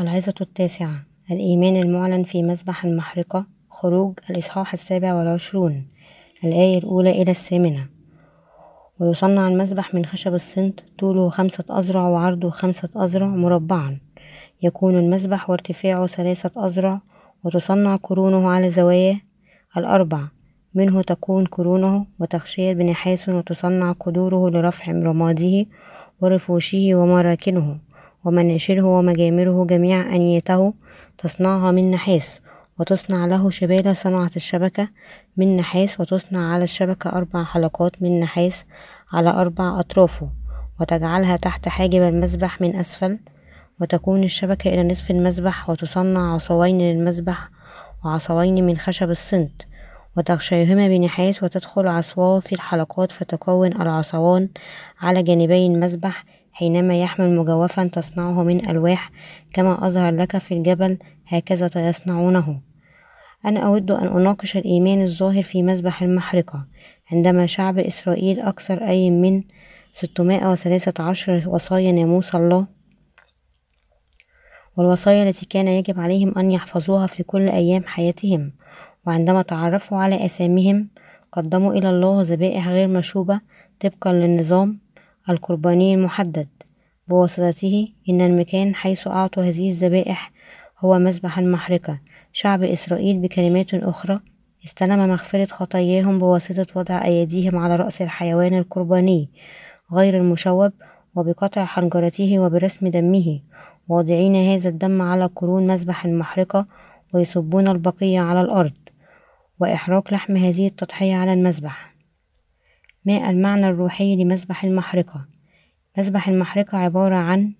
العظة التاسعة الإيمان المعلن في مذبح المحرقة خروج الإصحاح السابع والعشرون الآية الأولى إلى الثامنة. ويصنع المذبح من خشب الصنت طوله خمسة أذرع وعرضه خمسة أذرع مربعا. يكون المذبح وارتفاعه ثلاثة أذرع وتصنع قرونه على زواياه الأربع. منه تكون قرونه وتغشيت بنحاس وتصنع قدوره لرفع رماده ورفوشه ومراكنه. ومناشره ومجامره جميع أنيته تصنعها من نحاس وتصنع له شبالة صنعت الشبكة من نحاس وتصنع على الشبكة أربع حلقات من نحاس على أربع أطرافه وتجعلها تحت حاجب المذبح من أسفل وتكون الشبكة إلى نصف المذبح وتصنع عصوين للمذبح وعصوين من خشب الصنت وتغشيهما بنحاس وتدخل عصواه في الحلقات فتكون العصوان على جانبي المذبح حينما يحمل مجوفا تصنعه من ألواح كما أظهر لك في الجبل هكذا يصنعونه أنا أود أن أناقش الإيمان الظاهر في مذبح المحرقة. عندما شعب إسرائيل أكثر أي من ستمائة وثلاثة عشر وصايا ناموس الله والوصايا التي كان يجب عليهم أن يحفظوها في كل أيام حياتهم وعندما تعرفوا على أساميهم قدموا إلى الله ذبائح غير مشوبة طبقا للنظام القرباني المحدد. بواسطته إن المكان حيث أعطوا هذه الذبائح هو مذبح المحرقة. شعب إسرائيل بكلمات أخرى استلم مغفرة خطاياهم بواسطة وضع أيديهم على رأس الحيوان القرباني غير المشوب وبقطع حنجرته وبرسم دمه. واضعين هذا الدم على قرون مذبح المحرقة ويصبون البقية على الأرض. وإحراق لحم هذه التضحية على المذبح. ما المعنى الروحي لمذبح المحرقة. مذبح المحرقة عبارة عن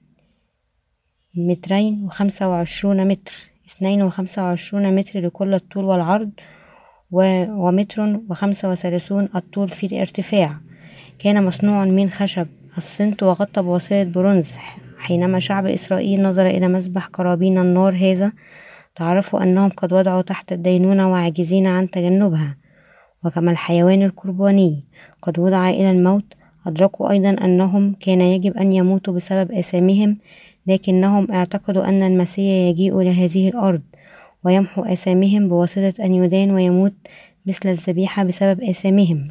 مترين وخمسة وعشرون متر اثنين وخمسة وعشرون متر لكل الطول والعرض ومتر وخمسة وثلاثون الطول في الارتفاع. كان مصنوعا من خشب الصنت وغطى بواسطة برونز حينما شعب إسرائيل نظر إلى مذبح قرابين النار هذا تعرفوا أنهم قد وضعوا تحت الدينونة وعاجزين عن تجنبها. وكما الحيوان القرباني. قد وضع إلى الموت. أدركوا أيضا أنهم كان يجب أن يموتوا بسبب آثامهم لكنهم اعتقدوا أن المسيح يجيء إلى هذه الأرض. ويمحو آثامهم بواسطة أن يدان ويموت مثل الذبيحة بسبب آثامهم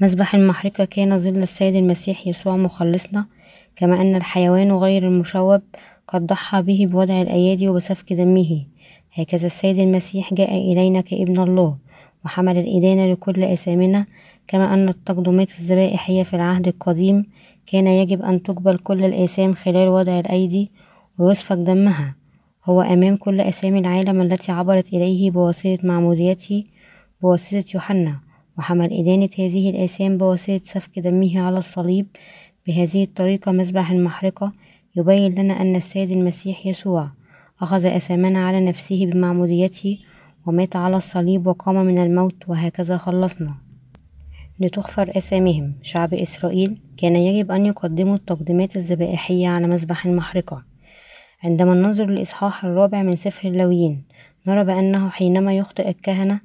مذبح المحرقة كان ظل السيد المسيح يسوع مخلصنا. كما أن الحيوان غير المشوب قد ضحى به بوضع الأيادي وبسفك دمه. هكذا السيد المسيح جاء إلينا كابن الله. وحمل الإدانة لكل أثامنا كما أن التقدمات الذبائحية في العهد القديم كان يجب أن تقبل كل الآثام خلال وضع الأيدي ويسفك دمها. هو أمام كل أسامي العالم التي عبرت إليه بواسطة معموديته بواسطة يوحنا. وحمل إدانة هذه الآثام بواسطة سفك دمه على الصليب بهذه الطريقة مذبح المحرقة يبين لنا أن السيد المسيح يسوع أخذ أثامنا على نفسه بمعموديته ومات على الصليب وقام من الموت وهكذا خلصنا. لتغفر أسامهم شعب إسرائيل كان يجب أن يقدموا التقديمات الذبائحية على مذبح المحرقة عندما ننظر للإصحاح الرابع من سفر اللويين نرى بأنه حينما يخطئ الكهنة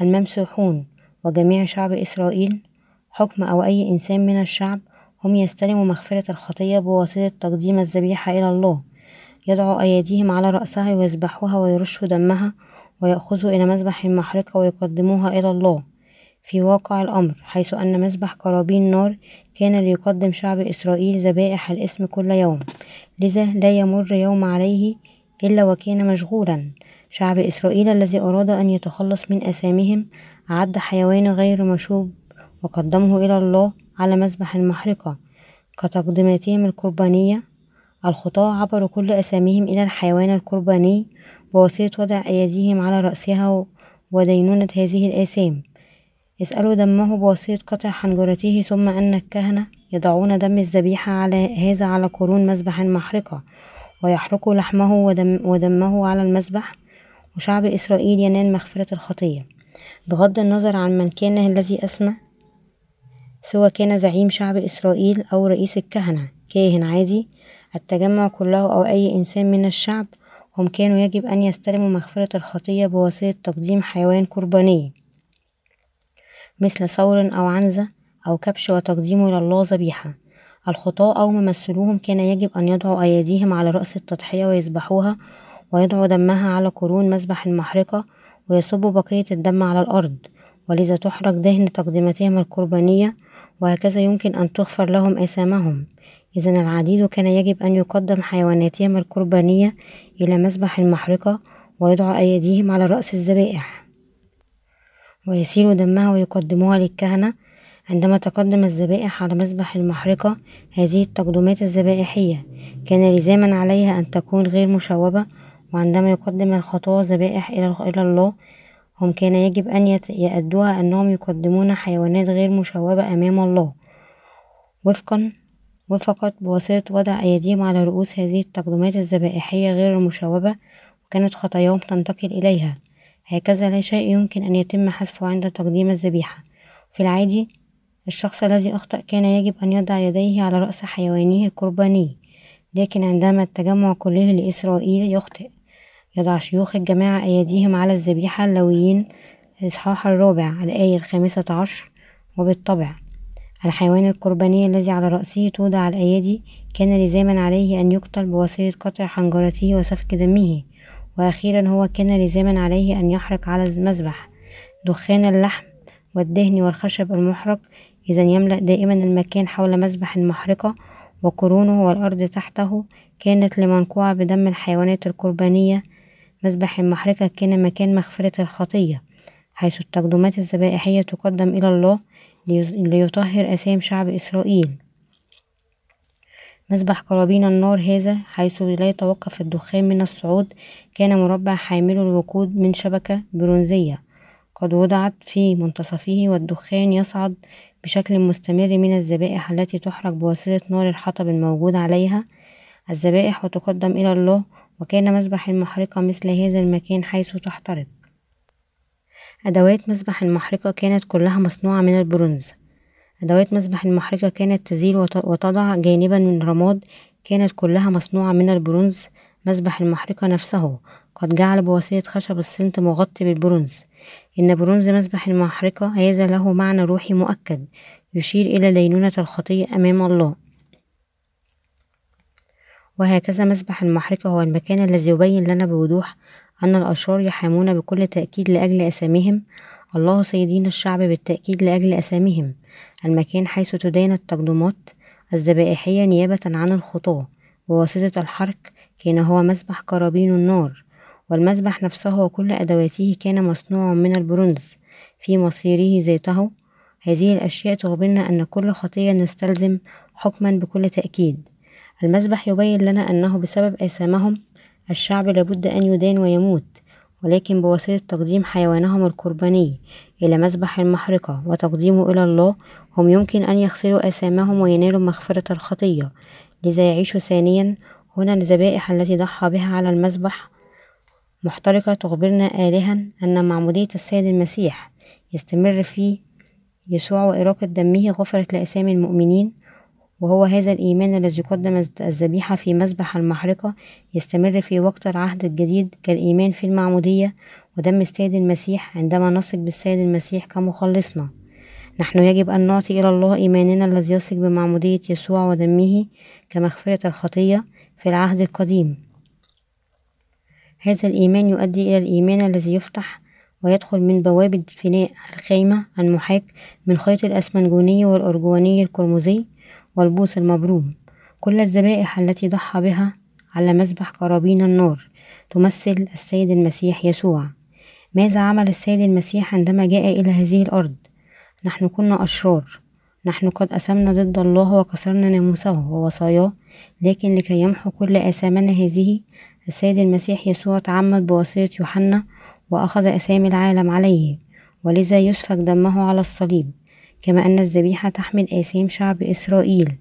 الممسوحون وجميع شعب إسرائيل حكم أو أي إنسان من الشعب هم يستلموا مغفرة الخطية بواسطة تقديم الذبيحة إلى الله. يضعوا أيديهم على رأسها ويذبحوها ويرشوا دمها ويأخذوا إلى مذبح المحرقة ويقدموها إلى الله. في واقع الأمر حيث أن مذبح قرابين نار كان ليقدم شعب إسرائيل ذبائح الإثم كل يوم. لذا لا يمر يوم عليه إلا وكان مشغولا. شعب إسرائيل الذي أراد أن يتخلص من أثامهم أعد حيوان غير مشوب وقدمه إلى الله على مذبح المحرقة. كتقديماتهم القربانية الخطاة عبروا كل أساميهم إلى الحيوان القرباني بواسطة وضع أيديهم على رأسها ودينونة هذه الآثام. يسألوا دمه بواسطة قطع حنجرته ثم أن الكهنة يضعون دم الذبيحة على هذا على قرون مذبح المحرقة ويحرقوا لحمه ودم ودمه على المذبح وشعب إسرائيل ينال مغفرة الخطية. بغض النظر عن من كان الذي أسمى سواء كان زعيم شعب إسرائيل أو رئيس الكهنة كاهن عادي التجمع كله أو أي إنسان من الشعب هم كانوا يجب أن يستلموا مغفرة الخطية بواسطة تقديم حيوان قرباني. مثل ثور أو عنزة أو كبش وتقديمه إلى الله ذبيحة. الخطاة أو ممثلوهم كان يجب أن يضعوا أيديهم على رأس التضحية ويذبحوها ويضعوا دمها على قرون مذبح المحرقة ويصبوا بقية الدم على الأرض. ولذا تحرق دهن تقدمتهم القربانية وهكذا يمكن أن تغفر لهم آثامهم إذا العديد كان يجب أن يقدم حيواناتهم القربانية إلى مذبح المحرقة ويضع أيديهم على رأس الذبائح. ويسيل دمها ويقدموها للكهنة عندما تقدم الذبائح على مذبح المحرقة هذه التقدمات الذبائحية. كان لزاما عليها أن تكون غير مشوبة وعندما يقدم الخطاة ذبائح إلى الله هم كان يجب أن يأدوها أنهم يقدمون حيوانات غير مشوبة أمام الله. وفقا وفقط بواسطة وضع أيديهم على رؤوس هذه التقدمات الذبائحية غير المشوبة وكانت خطاياهم تنتقل إليها. هكذا لا شيء يمكن أن يتم حذفه عند تقديم الذبيحة. في العادي الشخص الذي أخطأ كان يجب أن يضع يديه على رأس حيوانه القرباني لكن عندما التجمع كله لإسرائيل يخطئ. يضع شيوخ الجماعة أيديهم على الذبيحة اللويين الإصحاح الرابع الآية الخامسة عشر وبالطبع الحيوان القرباني الذي على رأسه توضع الأيادي كان لزاما عليه أن يقتل بواسطة قطع حنجرته وسفك دمه. وأخيرا هو كان لزاما عليه أن يحرق على المذبح دخان اللحم والدهن والخشب المحرق إذا يملأ دائما المكان حول مذبح المحرقة وقرونه والأرض تحته كانت لمنقوعة بدم الحيوانات القربانية. مذبح المحرقة كان مكان مغفرة الخطية حيث التقدمات الذبائحية تقدم إلى الله ليطهر أسام شعب إسرائيل. مذبح قرابين النار هذا حيث لا يتوقف الدخان من الصعود كان مربع حامل الوقود من شبكة برونزية. قد وضعت في منتصفه والدخان يصعد بشكل مستمر من الذبائح التي تحرق بواسطة نار الحطب الموجود عليها. الذبائح وتقدم إلى الله وكان مذبح المحرقة مثل هذا المكان حيث تحترق. أدوات مذبح المحرقة كانت كلها مصنوعة من البرونز. أدوات مذبح المحرقة كانت تزيل وتضع جانبا من رماد كانت كلها مصنوعة من البرونز. مذبح المحرقة نفسه قد جعل بواسطة خشب السنط مغطي بالبرونز. إن برونز مذبح المحرقة هذا له معنى روحي مؤكد يشير إلى دينونة الخطية أمام الله. وهكذا مذبح المحرقة هو المكان الذي يبين لنا بوضوح أن الأشرار يحامون بكل تأكيد لأجل أساميهم الله سيدين الشعب بالتأكيد لأجل أساميهم المكان حيث تدين التقدمات الذبائحية نيابة عن الخطاة. بواسطة الحرق كان هو مسبح قرابين النار. والمسبح نفسه وكل أدواته كان مصنوع من البرونز. في مصيره ذاته هذه الأشياء تخبرنا أن كل خطية نستلزم حكما بكل تأكيد. المسبح يبين لنا أنه بسبب آثامهم الشعب لابد أن يدان ويموت ولكن بواسطة تقديم حيوانهم القرباني إلى مذبح المحرقة وتقديمه إلى الله هم يمكن أن يغسلوا آثامهم وينالوا مغفرة الخطية لذا يعيشوا ثانيا هنا الذبائح التي ضحى بها على المذبح. محترقة تخبرنا آلها أن معمودية السيد المسيح يستمر في يسوع وإراقة دمه غفرت لأسامي المؤمنين وهو هذا الإيمان الذي قدم الذبيحة في مذبح المحرقة يستمر في وقت العهد الجديد كالإيمان في المعمودية ودم السيد المسيح عندما نثق بالسيد المسيح كمخلصنا. نحن يجب أن نعطي إلى الله إيماننا الذي يثق بمعمودية يسوع ودمه كمغفرة الخطية في العهد القديم. هذا الإيمان يؤدي إلى الإيمان الذي يفتح ويدخل من بوابة فناء الخيمة المحاك من خيط الأسمنجوني والأرجواني القرمزي والبوس المبروم. كل الذبائح التي ضحى بها على مذبح قرابين النار تمثل السيد المسيح يسوع. ماذا عمل السيد المسيح عندما جاء إلى هذه الأرض؟ نحن كنا أشرار. نحن قد أسمنا ضد الله وكسرنا ناموسه ووصاياه لكن لكي يمحو كل آثامنا هذه السيد المسيح يسوع تعمد بواسطة يوحنا وأخذ أسامي العالم عليه ولذا يسفك دمه على الصليب. كما أن الذبيحة تحمل آثام شعب إسرائيل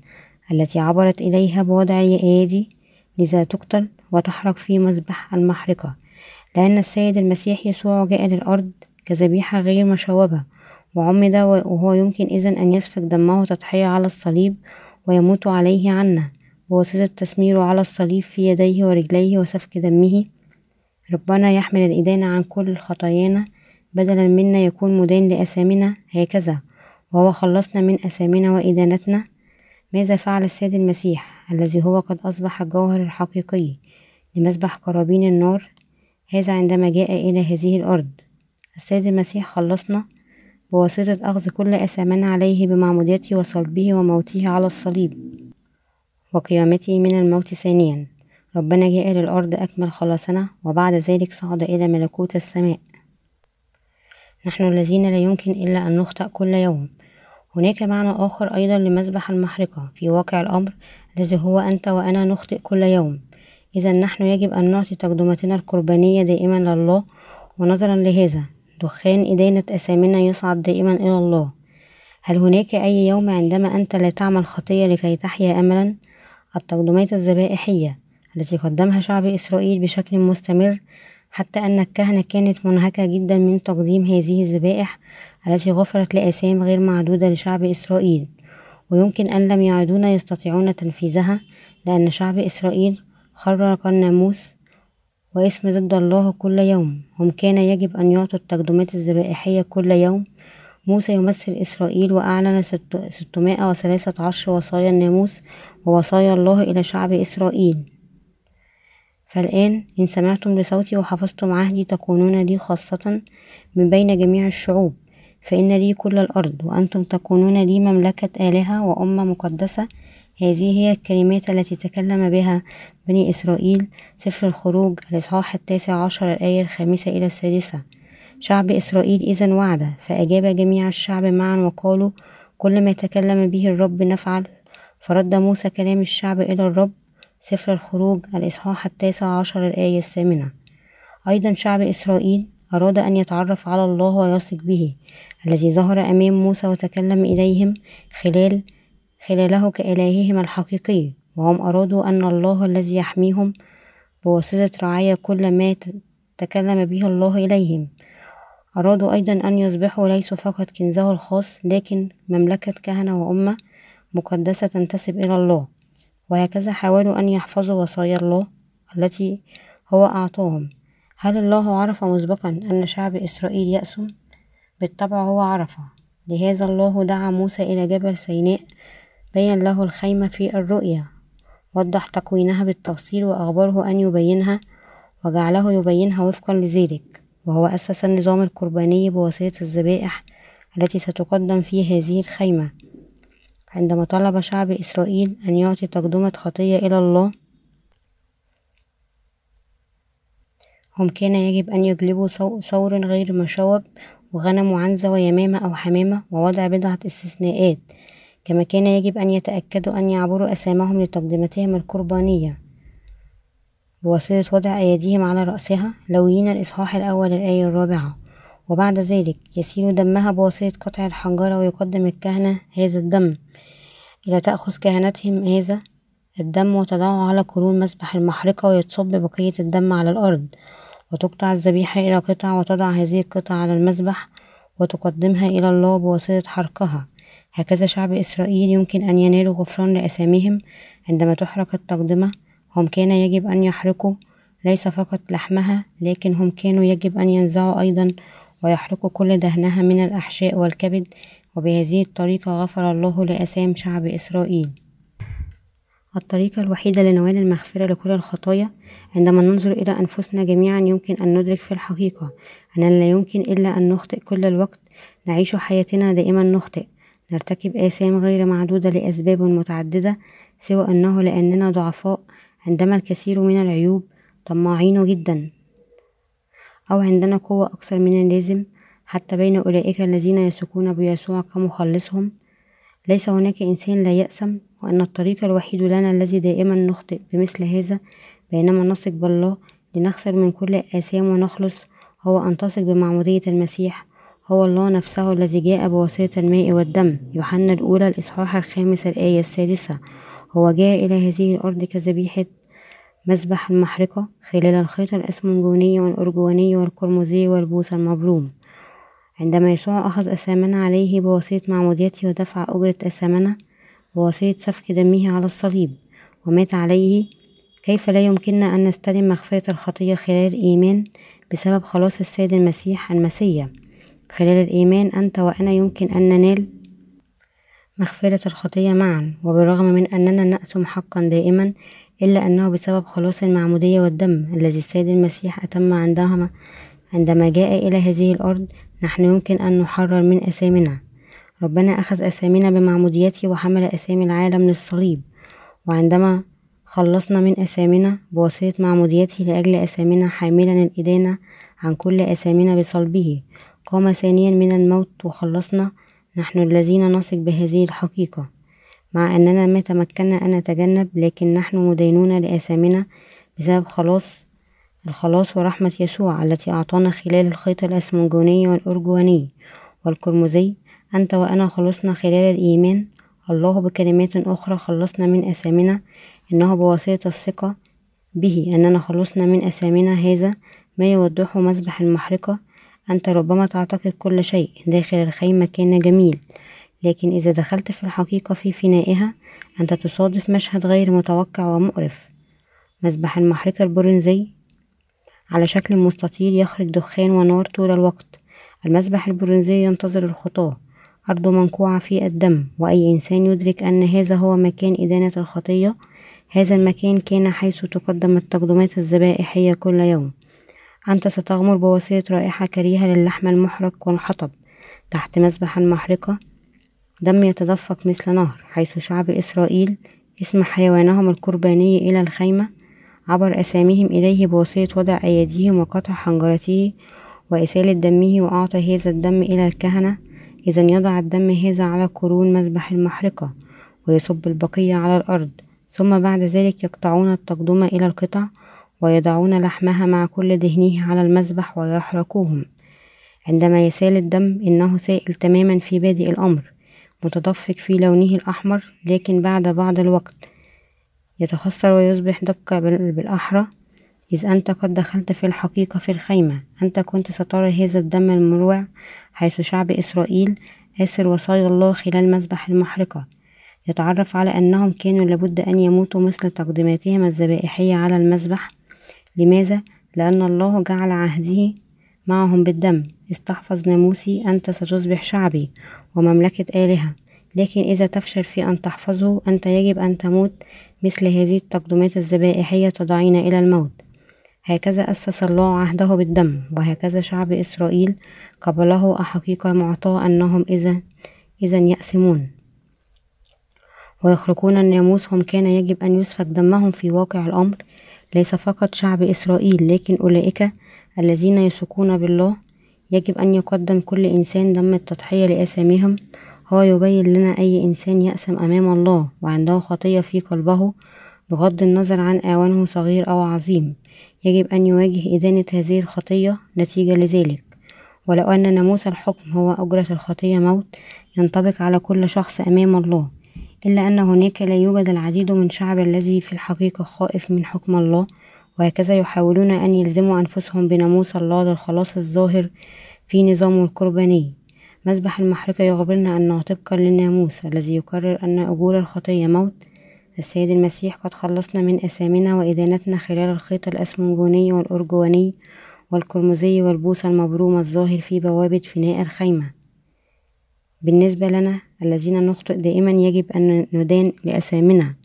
التي عبرت إليها بوضع الأيادي لذا تقتل وتحرق في مذبح المحرقة لأن السيد المسيح يسوع جاء للأرض كذبيحة غير مشوبة وعمد وهو يمكن إذن أن يسفك دمه تضحية على الصليب ويموت عليه عنا بواسطة تسميره على الصليب في يديه ورجليه وسفك دمه. ربنا يحمل الإدانة عن كل خطايانا بدلا منا يكون مدان لأثامنا هكذا. وهو خلصنا من أثامنا وإدانتنا. ماذا فعل السيد المسيح الذي هو قد أصبح الجوهر الحقيقي لمسبح قرابين النار هذا عندما جاء إلى هذه الأرض. السيد المسيح خلصنا بواسطة أخذ كل أثامنا عليه بمعموديته وصلبه وموته على الصليب وقيامته من الموت ثانيا. ربنا جاء للأرض أكمل خلاصنا وبعد ذلك صعد إلى ملكوت السماء. نحن الذين لا يمكن إلا أن نخطأ كل يوم. هناك معنى آخر أيضا لمسبح المحرقة في واقع الأمر الذي هو أنت وأنا نخطئ كل يوم. إذا نحن يجب أن نعطي تقدمتنا القربانية دائما لله ونظرا لهذا. دخان إدانة أثامنا يصعد دائما إلى الله. هل هناك أي يوم عندما أنت لا تعمل خطية لكي تحيا أملا؟ التقدمات الذبائحية التي قدمها شعب إسرائيل بشكل مستمر حتى أن الكهنة كانت منهكة جدا من تقديم هذه الذبائح التي غفرت لآثام غير معدودة لشعب إسرائيل. ويمكن أن لم يعدون يستطيعون تنفيذها لأن شعب إسرائيل خرق الناموس واسم ضد الله كل يوم. هم كان يجب أن يعطوا التقدمات الذبائحية كل يوم. موسى يمثل إسرائيل وأعلن ستمائة وثلاثة عشر وصايا الناموس ووصايا الله إلى شعب إسرائيل. فالآن إن سمعتم لصوتي وحفظتم عهدي تكونون لي خاصة من بين جميع الشعوب فإن لي كل الأرض وأنتم تكونون لي مملكة آلهة وأمة مقدسة. هذه هي الكلمات التي تكلم بها بني إسرائيل سفر الخروج الإصحاح التاسع عشر الآية الخامسة إلى السادسة. شعب إسرائيل إذا وعد فأجاب جميع الشعب معا وقالوا كل ما تكلم به الرب نفعل. فرد موسى كلام الشعب إلى الرب سفر الخروج الإصحاح التاسع عشر الآية الثامنة. أيضا شعب إسرائيل أراد أن يتعرف على الله ويثق به الذي ظهر أمام موسى وتكلم إليهم خلال خلاله كإلههم الحقيقي. وهم أرادوا أن الله الذي يحميهم بواسطة رعاية كل ما تكلم به الله إليهم. أرادوا أيضا أن يصبحوا ليسوا فقط كنزه الخاص لكن مملكة كهنة وأمة مقدسة تنتسب إلى الله. وهكذا حاولوا أن يحفظوا وصايا الله التي هو أعطاهم. هل الله عرف مسبقا أن شعب إسرائيل يأسم؟ بالطبع هو عرف. لهذا الله دعا موسى إلى جبل سيناء بين له الخيمة في الرؤيا وضح تكوينها بالتفصيل وأخبره أن يبينها وجعله يبينها وفقا لذلك وهو أسس النظام القرباني بواسطة الذبائح التي ستقدم في هذه الخيمة. عندما طلب شعب إسرائيل أن يعطي تقدمة خطية إلى الله هم كان يجب أن يجلبوا ثور غير مشوب وغنم وعنزة ويمامة أو حمامة ووضع بضعة استثناءات. كما كان يجب أن يتأكدوا أن يعبروا أسامهم لتقدمتهم القربانية. بواسطة وضع أيديهم على رأسها لويين الإصحاح الأول الآية الرابعة. وبعد ذلك يسيل دمها بواسطة قطع الحنجرة ويقدم الكهنة هذا الدم. إلى تأخذ كهنتهم هذا الدم وتضعه على قرون مسبح المحرقة ويتصب بقية الدم على الأرض وتقطع الذبيحة إلى قطع وتضع هذه القطع على المذبح وتقدمها إلى الله بواسطة حرقها. هكذا شعب إسرائيل يمكن أن ينالوا غفران لأثامهم عندما تحرق التقدمة. هم كان يجب أن يحرقوا ليس فقط لحمها لكن هم كانوا يجب أن ينزعوا أيضا ويحرقوا كل دهنها من الأحشاء والكبد وبهذه الطريقة غفر الله لأثام شعب إسرائيل. الطريقة الوحيدة لنوال المغفرة لكل الخطايا عندما ننظر إلى أنفسنا جميعا يمكن أن ندرك في الحقيقة أننا لا يمكن إلا أن نخطئ كل الوقت. نعيش حياتنا دائما نخطئ. نرتكب آثام غير معدودة لأسباب متعددة سوى أنه لأننا ضعفاء عندما الكثير من العيوب طماعين جدا. أو عندنا قوة أكثر من اللازم حتى بين أولئك الذين يثقون بيسوع كمخلصهم. ليس هناك إنسان لا يأسم وأن الطريق الوحيد لنا الذي دائما نخطئ بمثل هذا بينما نثق بالله لنخسر من كل الآثام ونخلص هو أن تثق بمعمودية المسيح هو الله نفسه الذي جاء بواسطة الماء والدم. يوحنا الأولى الإصحاح الخامس الآية السادسة. هو جاء إلى هذه الأرض كذبيحة مذبح المحرقة خلال الخيط الأسمنجوني والأرجواني والقرمزي والبوس المبروم. عندما يسوع أخذ أثامنا عليه بواسطة معموديته ودفع أجرة أثامنا بواسطة سفك دمه على الصليب ومات عليه كيف لا يمكننا أن نستلم مغفرة الخطية خلال الإيمان بسبب خلاص السيد المسيح المسيا؟ خلال الإيمان أنت وأنا يمكن أن ننال مغفرة الخطية معا وبالرغم من أننا نأثم حقا دائما إلا أنه بسبب خلاص المعمودية والدم الذي السيد المسيح أتم عندما عندما جاء إلى هذه الأرض نحن يمكن أن نحرر من أثامنا ربنا أخذ أثامنا بمعموديته وحمل أثام العالم للصليب. وعندما خلصنا من أثامنا بواسطة معموديته لأجل أثامنا حاملا الإدانة عن كل أثامنا بصلبه قام ثانيا من الموت وخلصنا. نحن الذين نثق بهذه الحقيقة. مع أننا ما تمكنا أن نتجنب لكن نحن مدينون لآثامنا بسبب خلاص الخلاص ورحمة يسوع التي أعطانا خلال الخيط الأسمنجوني والأرجواني والقرمزي. أنت وأنا خلصنا خلال الإيمان. الله بكلمات أخرى خلصنا من أثامنا إنه بواسطة الثقة به أننا خلصنا من أثامنا هذا ما يوضحه مسبح المحرقة. أنت ربما تعتقد كل شيء داخل الخيمة كان جميل لكن إذا دخلت في الحقيقة في فنائها أنت تصادف مشهد غير متوقع ومقرف. مسبح المحرقة البرونزي على شكل مستطيل يخرج دخان ونار طول الوقت. المسبح البرونزي ينتظر الخطاة أرض منقوعة في الدم وأي إنسان يدرك أن هذا هو مكان إدانة الخطية هذا المكان كان حيث تقدم التقدمات الذبائحية كل يوم. أنت ستغمر بواسطة رائحة كريهة للحم المحرق والحطب. تحت مسبح المحرقة دم يتدفق مثل نهر حيث شعب إسرائيل اسم حيوانهم القرباني إلى الخيمة عبر أساميهم إليه بواسطة وضع أيديهم وقطع حنجرته وإسالة دمه وأعطى هذا الدم إلى الكهنة. إذا يضع الدم هذا على قرون مذبح المحرقة ويصب البقية على الأرض ثم بعد ذلك يقطعون التقدمة إلى القطع ويضعون لحمها مع كل دهنه على المذبح ويحرقوهم. عندما يسال الدم إنه سائل تماما في بادئ الأمر متدفق في لونه الأحمر لكن بعد بعض الوقت يتخثر ويصبح دبقة بالأحرى. إذ أنت قد دخلت في الحقيقة في الخيمة. أنت كنت سترى هذا الدم المروع حيث شعب إسرائيل آسر وصايا الله خلال مذبح المحرقة. يتعرف على أنهم كانوا لابد أن يموتوا مثل تقديماتهم الذبائحية على المذبح لماذا؟ لأن الله جعل عهده معهم بالدم. استحفظ ناموسي أنت ستصبح شعبي ومملكة آلهة. لكن إذا تفشل في أن تحفظه أنت يجب أن تموت مثل هذه التقدمات الذبائحية تضعين إلى الموت. هكذا أسس الله عهده بالدم وهكذا شعب إسرائيل قبله أحقيقة معطاة أنهم إذا إذا يأثمون. ويخرقون الناموس هم كان يجب أن يسفك دمهم في واقع الأمر. ليس فقط شعب إسرائيل لكن أولئك الذين يثقون بالله يجب أن يقدم كل إنسان دم التضحية لآثامهم هو يبين لنا أي إنسان يأثم أمام الله وعنده خطية في قلبه بغض النظر عن آوانه صغير أو عظيم. يجب أن يواجه إدانة هذه الخطية نتيجة لذلك. ولو أن ناموس الحكم هو أجرة الخطية موت ينطبق على كل شخص أمام الله إلا أن هناك لا يوجد العديد من شعب الذي في الحقيقة خائف من حكم الله وهكذا يحاولون أن يلزموا أنفسهم بناموس الله للخلاص الظاهر في نظامه القرباني. مسبح المحرقة يخبرنا أنه طبقا للناموس الذي يقرر أن أجور الخطية موت. السيد المسيح قد خلصنا من أثامنا وإدانتنا خلال الخيط الأسمنجوني والأرجواني والقرمزي والبوصة المبرومة الظاهر في بوابة فناء الخيمة. بالنسبة لنا الذين نخطئ دائما يجب أن ندان لأثامنا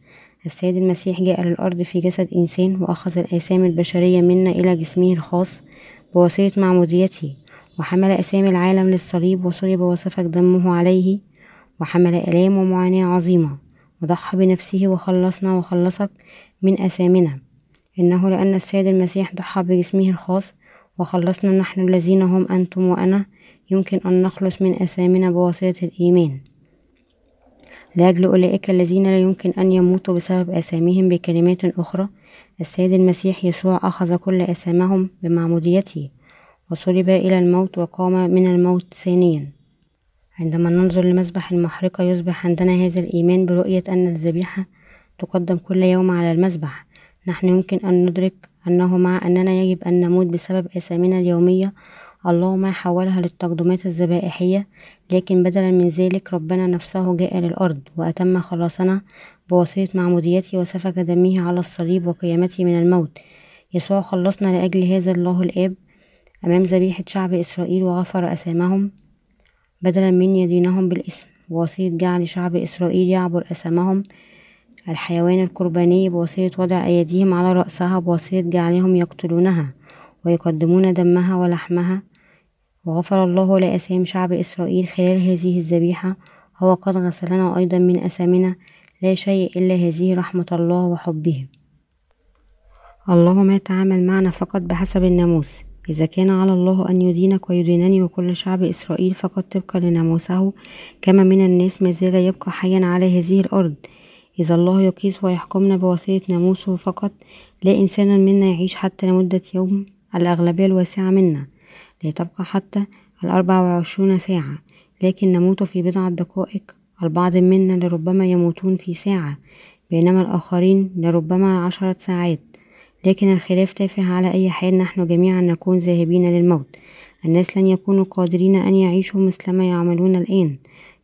السيد المسيح جاء للأرض في جسد إنسان وأخذ الآثام البشرية منا إلى جسمه الخاص بواسطة معموديته. وحمل أسامي العالم للصليب وصلب وسفك دمه عليه وحمل آلام ومعاناة عظيمة وضحى بنفسه وخلصنا وخلصك من أثامنا إنه لأن السيد المسيح ضحى بجسمه الخاص وخلصنا نحن الذين هم أنتم وأنا يمكن أن نخلص من أثامنا بواسطة الإيمان. لأجل أولئك الذين لا يمكن أن يموتوا بسبب آثامهم بكلمات أخرى. السيد المسيح يسوع أخذ كل آثامهم بمعموديته. وصلب إلى الموت وقام من الموت ثانيا. عندما ننظر لمسبح المحرقة يصبح عندنا هذا الإيمان برؤية أن الذبيحة تقدم كل يوم على المسبح نحن يمكن أن ندرك أنه مع أننا يجب أن نموت بسبب آثامنا اليومية. الله ما حولها للتقدمات الذبائحية لكن بدلا من ذلك ربنا نفسه جاء للأرض وأتم خلاصنا بواسطة معموديته وسفك دمه على الصليب وقيامته من الموت. يسوع خلصنا لأجل هذا الله الآب. أمام ذبيحة شعب إسرائيل وغفر أثامهم بدلا من يدينهم بالاسم بواسطة جعل شعب إسرائيل يعبر أثامهم الحيوان القرباني بواسطة وضع أيديهم على رأسها بواسطة جعلهم يقتلونها ويقدمون دمها ولحمها. وغفر الله لآثام شعب إسرائيل خلال هذه الذبيحة. هو قد غسلنا أيضا من أثامنا لا شيء إلا هذه رحمة الله وحبه. الله ما يتعامل معنا فقط بحسب الناموس. إذا كان على الله أن يدينك ويدينني وكل شعب إسرائيل فقط طبقا لناموسه كما من الناس ما زال يبقى حيا على هذه الأرض. إذا الله يقيس ويحكمنا بواسطة ناموسه فقط لا إنسان منا يعيش حتى لمدة يوم الأغلبية الواسعة منا. لا تبقى حتى الأربع وعشرون ساعة. لكن نموت في بضعة دقائق البعض منا لربما يموتون في ساعة. بينما الآخرين لربما عشرة ساعات. لكن الخلاف تافه على أي حال نحن جميعا نكون ذاهبين للموت. الناس لن يكونوا قادرين أن يعيشوا مثلما يعملون الآن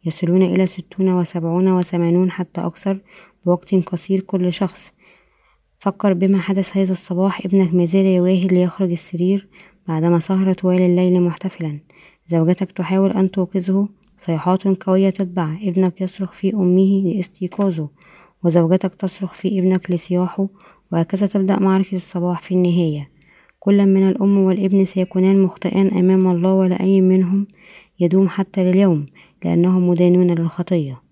يصلون إلى ستون وسبعون وثمانون حتى أكثر بوقت قصير كل شخص. فكر بما حدث هذا الصباح ابنك مازال يواهد ليخرج السرير بعدما سهر طوال الليل محتفلا. زوجتك تحاول أن توقظه صيحات قوية تتبع ابنك يصرخ في أمه لاستيقاظه وزوجتك تصرخ في ابنك لصياحه وهكذا تبدأ معركة الصباح في النهاية. كل من الأم والابن سيكونان مخطئان أمام الله ولا أي منهم يدوم حتى لليوم لأنهم مدانون للخطية.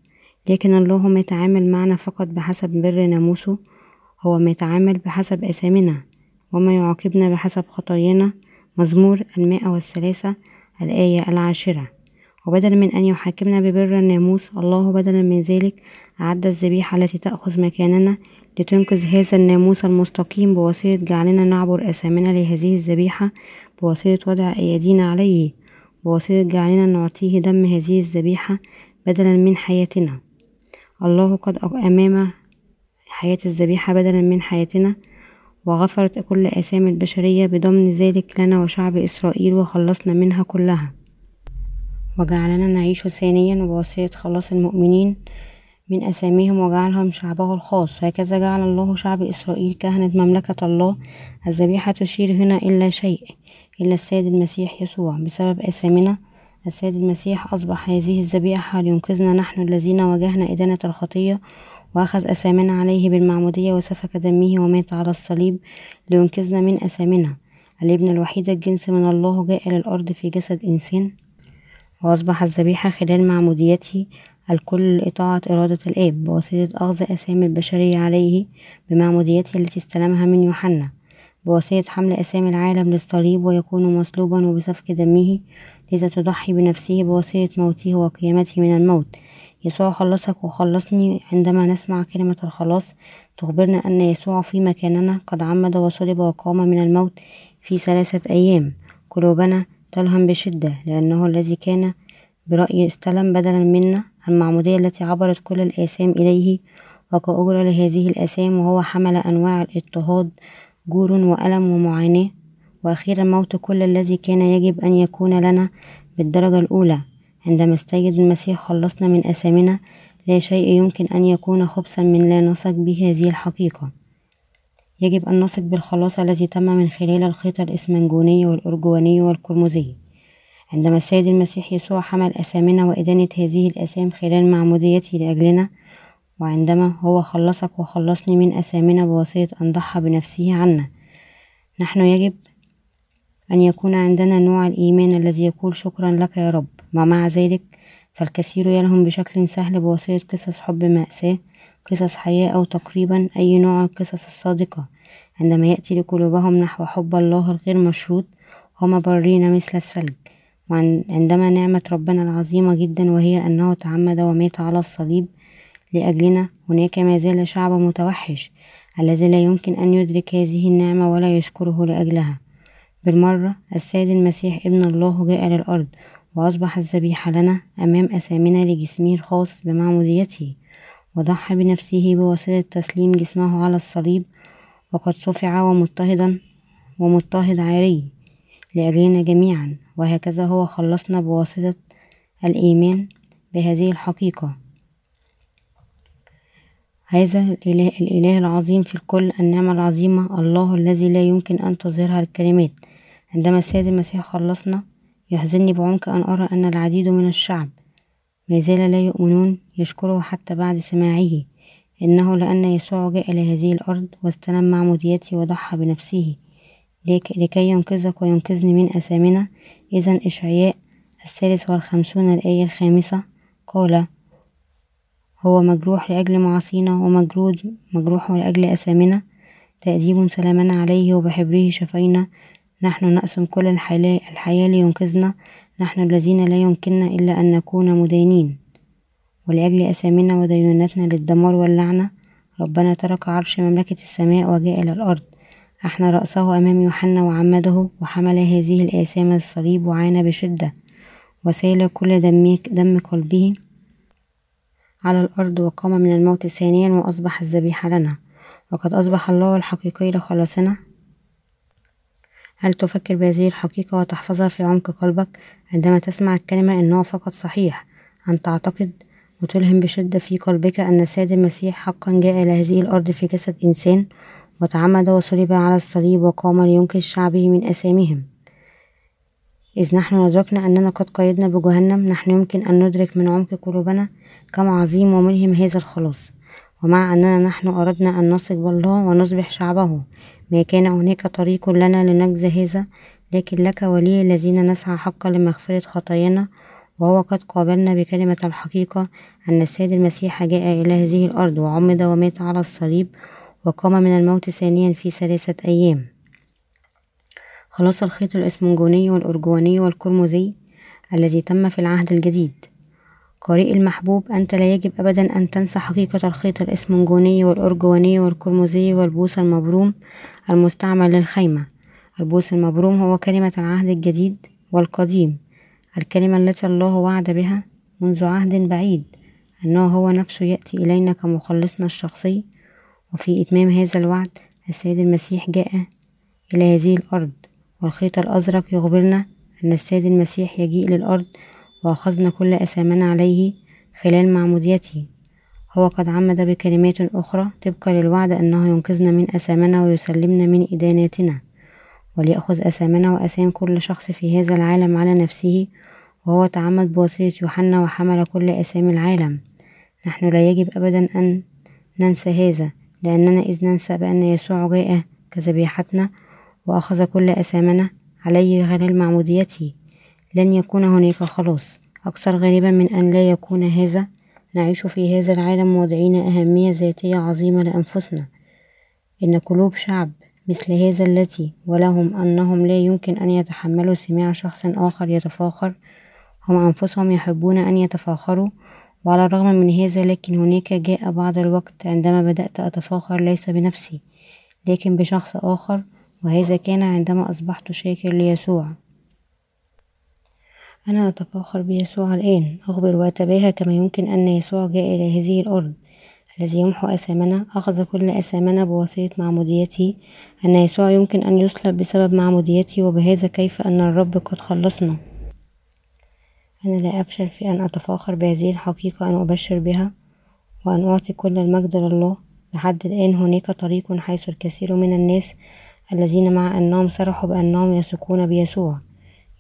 لكن الله ما يتعامل معنا فقط بحسب بر ناموسه هو ما يتعامل بحسب أثامنا وما يعاقبنا بحسب خطايانا مزمور المائة والثلاثة الآية العاشرة. وبدلا من أن يحاكمنا ببر الناموس الله بدلا من ذلك أعد الذبيحة التي تأخذ مكاننا لتنقذ هذا الناموس المستقيم بواسطة جعلنا نعبر أثامنا لهذه الذبيحة بواسطة وضع أيدينا عليه بواسطة جعلنا نعطيه دم هذه الذبيحة بدلا من حياتنا. الله قد أمام حياة الذبيحة بدلا من حياتنا وغفرت كل آثام البشرية بضمن ذلك لنا وشعب إسرائيل وخلصنا منها كلها. وجعلنا نعيش ثانيا بواسطة خلاص المؤمنين من أساميهم وجعلهم شعبه الخاص. هكذا جعل الله شعب إسرائيل كهنة مملكة الله الذبيحة تشير هنا إلا شيء إلا السيد المسيح يسوع. بسبب أسامنا السيد المسيح أصبح هذه الذبيحة لينقذنا نحن الذين واجهنا إدانة الخطية وأخذ أسامنا عليه بالمعمودية وسفك دمه ومات على الصليب لينقذنا من أسامنا الابن الوحيد الجنس من الله جاء للأرض في جسد إنسان. وأصبح الذبيحة خلال معموديته الكل لإطاعة إرادة الآب بواسطة أخذ أسامي البشرية عليه بمعموديته التي استلمها من يوحنا بواسطة حمل أسامي العالم للصليب ويكون مصلوبا وبسفك دمه لذا تضحي بنفسه بواسطة موته وقيامته من الموت. يسوع خلصك وخلصني عندما نسمع كلمة الخلاص. تخبرنا أن يسوع في مكاننا قد عمد وصلب وقام من الموت في ثلاثة أيام. قلوبنا تلهم بشدة لأنه الذي كان برأي استلم بدلا منا المعمودية التي عبرت كل الآثام إليه وكأجرة لهذه الآثام وهو حمل أنواع الاضطهاد جور وألم ومعاناة. وأخيرا موت كل الذي كان يجب أن يكون لنا بالدرجة الأولى. عندما السيد المسيح خلصنا من أثامنا. لا شيء يمكن أن يكون خبثا من لا نثق به هذه الحقيقة. يجب أن نثق بالخلاص الذي تم من خلال الخيط الإسمنجوني والأرجواني والقرمزي عندما السيد المسيح يسوع حمل أثامنا وإدانة هذه الأثام خلال معموديته لأجلنا وعندما هو خلصك وخلصني من أثامنا بواسطة أن ضحى بنفسه عنا. نحن يجب أن يكون عندنا نوع الإيمان الذي يقول شكرا لك يا رب. ومع ذلك فالكثير يلهم بشكل سهل بواسطة قصص حب مأساة قصص حياة أو تقريبا أي نوع القصص الصادقة. عندما يأتي لقلوبهم نحو حب الله الغير مشروط هم برين مثل الثلج. وعندما نعمة ربنا العظيمة جدا وهي أنه تعمد ومات على الصليب لأجلنا هناك ما زال شعب متوحش الذي لا يمكن أن يدرك هذه النعمة ولا يشكره لأجلها. بالمرة السيد المسيح ابن الله جاء للأرض وأصبح الذبيحة لنا أمام أثامنا لجسمه الخاص بمعموديته. وضحى بنفسه بواسطة تسليم جسمه على الصليب وقد صفع ومضطهدا ومضطهد عاري لأجلنا جميعا. وهكذا هو خلصنا بواسطة الإيمان بهذه الحقيقة. هذا الإله, الإله العظيم في الكل النعمة العظيمة الله الذي لا يمكن أن تظهرها الكلمات. عندما السيد المسيح خلصنا يحزنني بعمق أن أرى أن العديد من الشعب ما زال لا يؤمنون يشكره حتى بعد سماعه إنه لأن يسوع جاء إلى هذه الأرض واستلم معموديتي وضحى بنفسه. لكي ينقذك وينقذني من أثامنا إذا إشعياء الثالث والخمسون الآية الخامسة قال هو مجروح لأجل معاصينا ومجرود مجروح لأجل أثامنا. تأديب سلامنا عليه وبحبره شفينا. نحن نأسم كل الحياة لينقذنا نحن الذين لا يمكننا إلا أن نكون مدانين ولأجل أثامنا ودينونتنا للدمار واللعنة ربنا ترك عرش مملكة السماء وجاء إلى الأرض. أحنى رأسه أمام يوحنا وعمده وحمل هذه الآثام الصليب وعانى بشدة. وسيل كل دم, دم قلبه على الأرض وقام من الموت ثانيا وأصبح الذبيحة لنا. وقد أصبح الله الحقيقي لخلاصنا. هل تفكر بهذه الحقيقة وتحفظها في عمق قلبك؟ عندما تسمع الكلمة إنه فقط صحيح. أن تعتقد وتلهم بشدة في قلبك أن السيد المسيح حقا جاء إلى هذه الأرض في جسد إنسان وتعمد وصلب على الصليب وقام لينقذ شعبه من أثامهم إذ نحن أدركنا أننا قد قيدنا بجهنم نحن يمكن أن ندرك من عمق قلوبنا كم عظيم وملهم هذا الخلاص. ومع أننا نحن أردنا أن نثق بالله ونصبح شعبه. ما كان هناك طريق لنا لنجزى هذا لكن لك ولي الذين نسعى حقا لمغفرة خطايانا وهو قد قابلنا بكلمة الحقيقة أن السيد المسيح جاء إلى هذه الأرض وعمد ومات على الصليب وقام من الموت ثانيا في ثلاثة أيام. خلاص الخيط الإسمنجوني والأرجواني والقرمزي الذي تم في العهد الجديد. قارئ المحبوب أنت لا يجب أبدا أن تنسى حقيقة الخيط الإسمنجوني والأرجواني والقرمزي والبوس المبروم المستعمل للخيمة. البوس المبروم هو كلمة العهد الجديد والقديم. الكلمة التي الله وعد بها منذ عهد بعيد أنه هو نفسه يأتي إلينا كمخلصنا الشخصي. وفي إتمام هذا الوعد السيد المسيح جاء إلى هذه الأرض والخيط الأزرق يخبرنا أن السيد المسيح يجيء للأرض وأخذنا كل أثامنا عليه خلال معموديته. هو قد عمد بكلمات أخرى طبقا للوعد أنه ينقذنا من أثامنا ويسلمنا من إداناتنا وليأخذ أثامنا وأثام كل شخص في هذا العالم على نفسه وهو تعمد بواسطة يوحنا وحمل كل أثام العالم. نحن لا يجب أبدا أن ننسى هذا لأننا إذ ننسى بأن يسوع جاء كذبيحتنا وأخذ كل أثامنا عليه خلال معموديته. لن يكون هناك خلاص. أكثر غريبا من أن لا يكون هذا. نعيش في هذا العالم واضعين أهمية ذاتية عظيمة لأنفسنا. إن قلوب شعب مثل هذا التي ولهم أنهم لا يمكن أن يتحملوا سماع شخص آخر يتفاخر هم أنفسهم يحبون أن يتفاخروا. وعلى الرغم من هذا لكن هناك جاء بعض الوقت عندما بدأت أتفاخر ليس بنفسي لكن بشخص آخر وهذا كان عندما أصبحت شاكر ليسوع. أنا أتفاخر بيسوع الآن. أخبر وأتباهى كما يمكن أن يسوع جاء إلى هذه الأرض. الذي يمحو أثامنا أخذ كل أثامنا بواسطة معموديته أن يسوع يمكن أن يصلب بسبب معموديته وبهذا كيف أن الرب قد خلصنا. أنا لا أفشل في أن أتفاخر بهذه الحقيقة أن أبشر بها وأن أعطي كل المجد لله. لحد الآن هناك طريق حيث الكثير من الناس الذين مع أنهم صرحوا بأنهم يثقون بيسوع.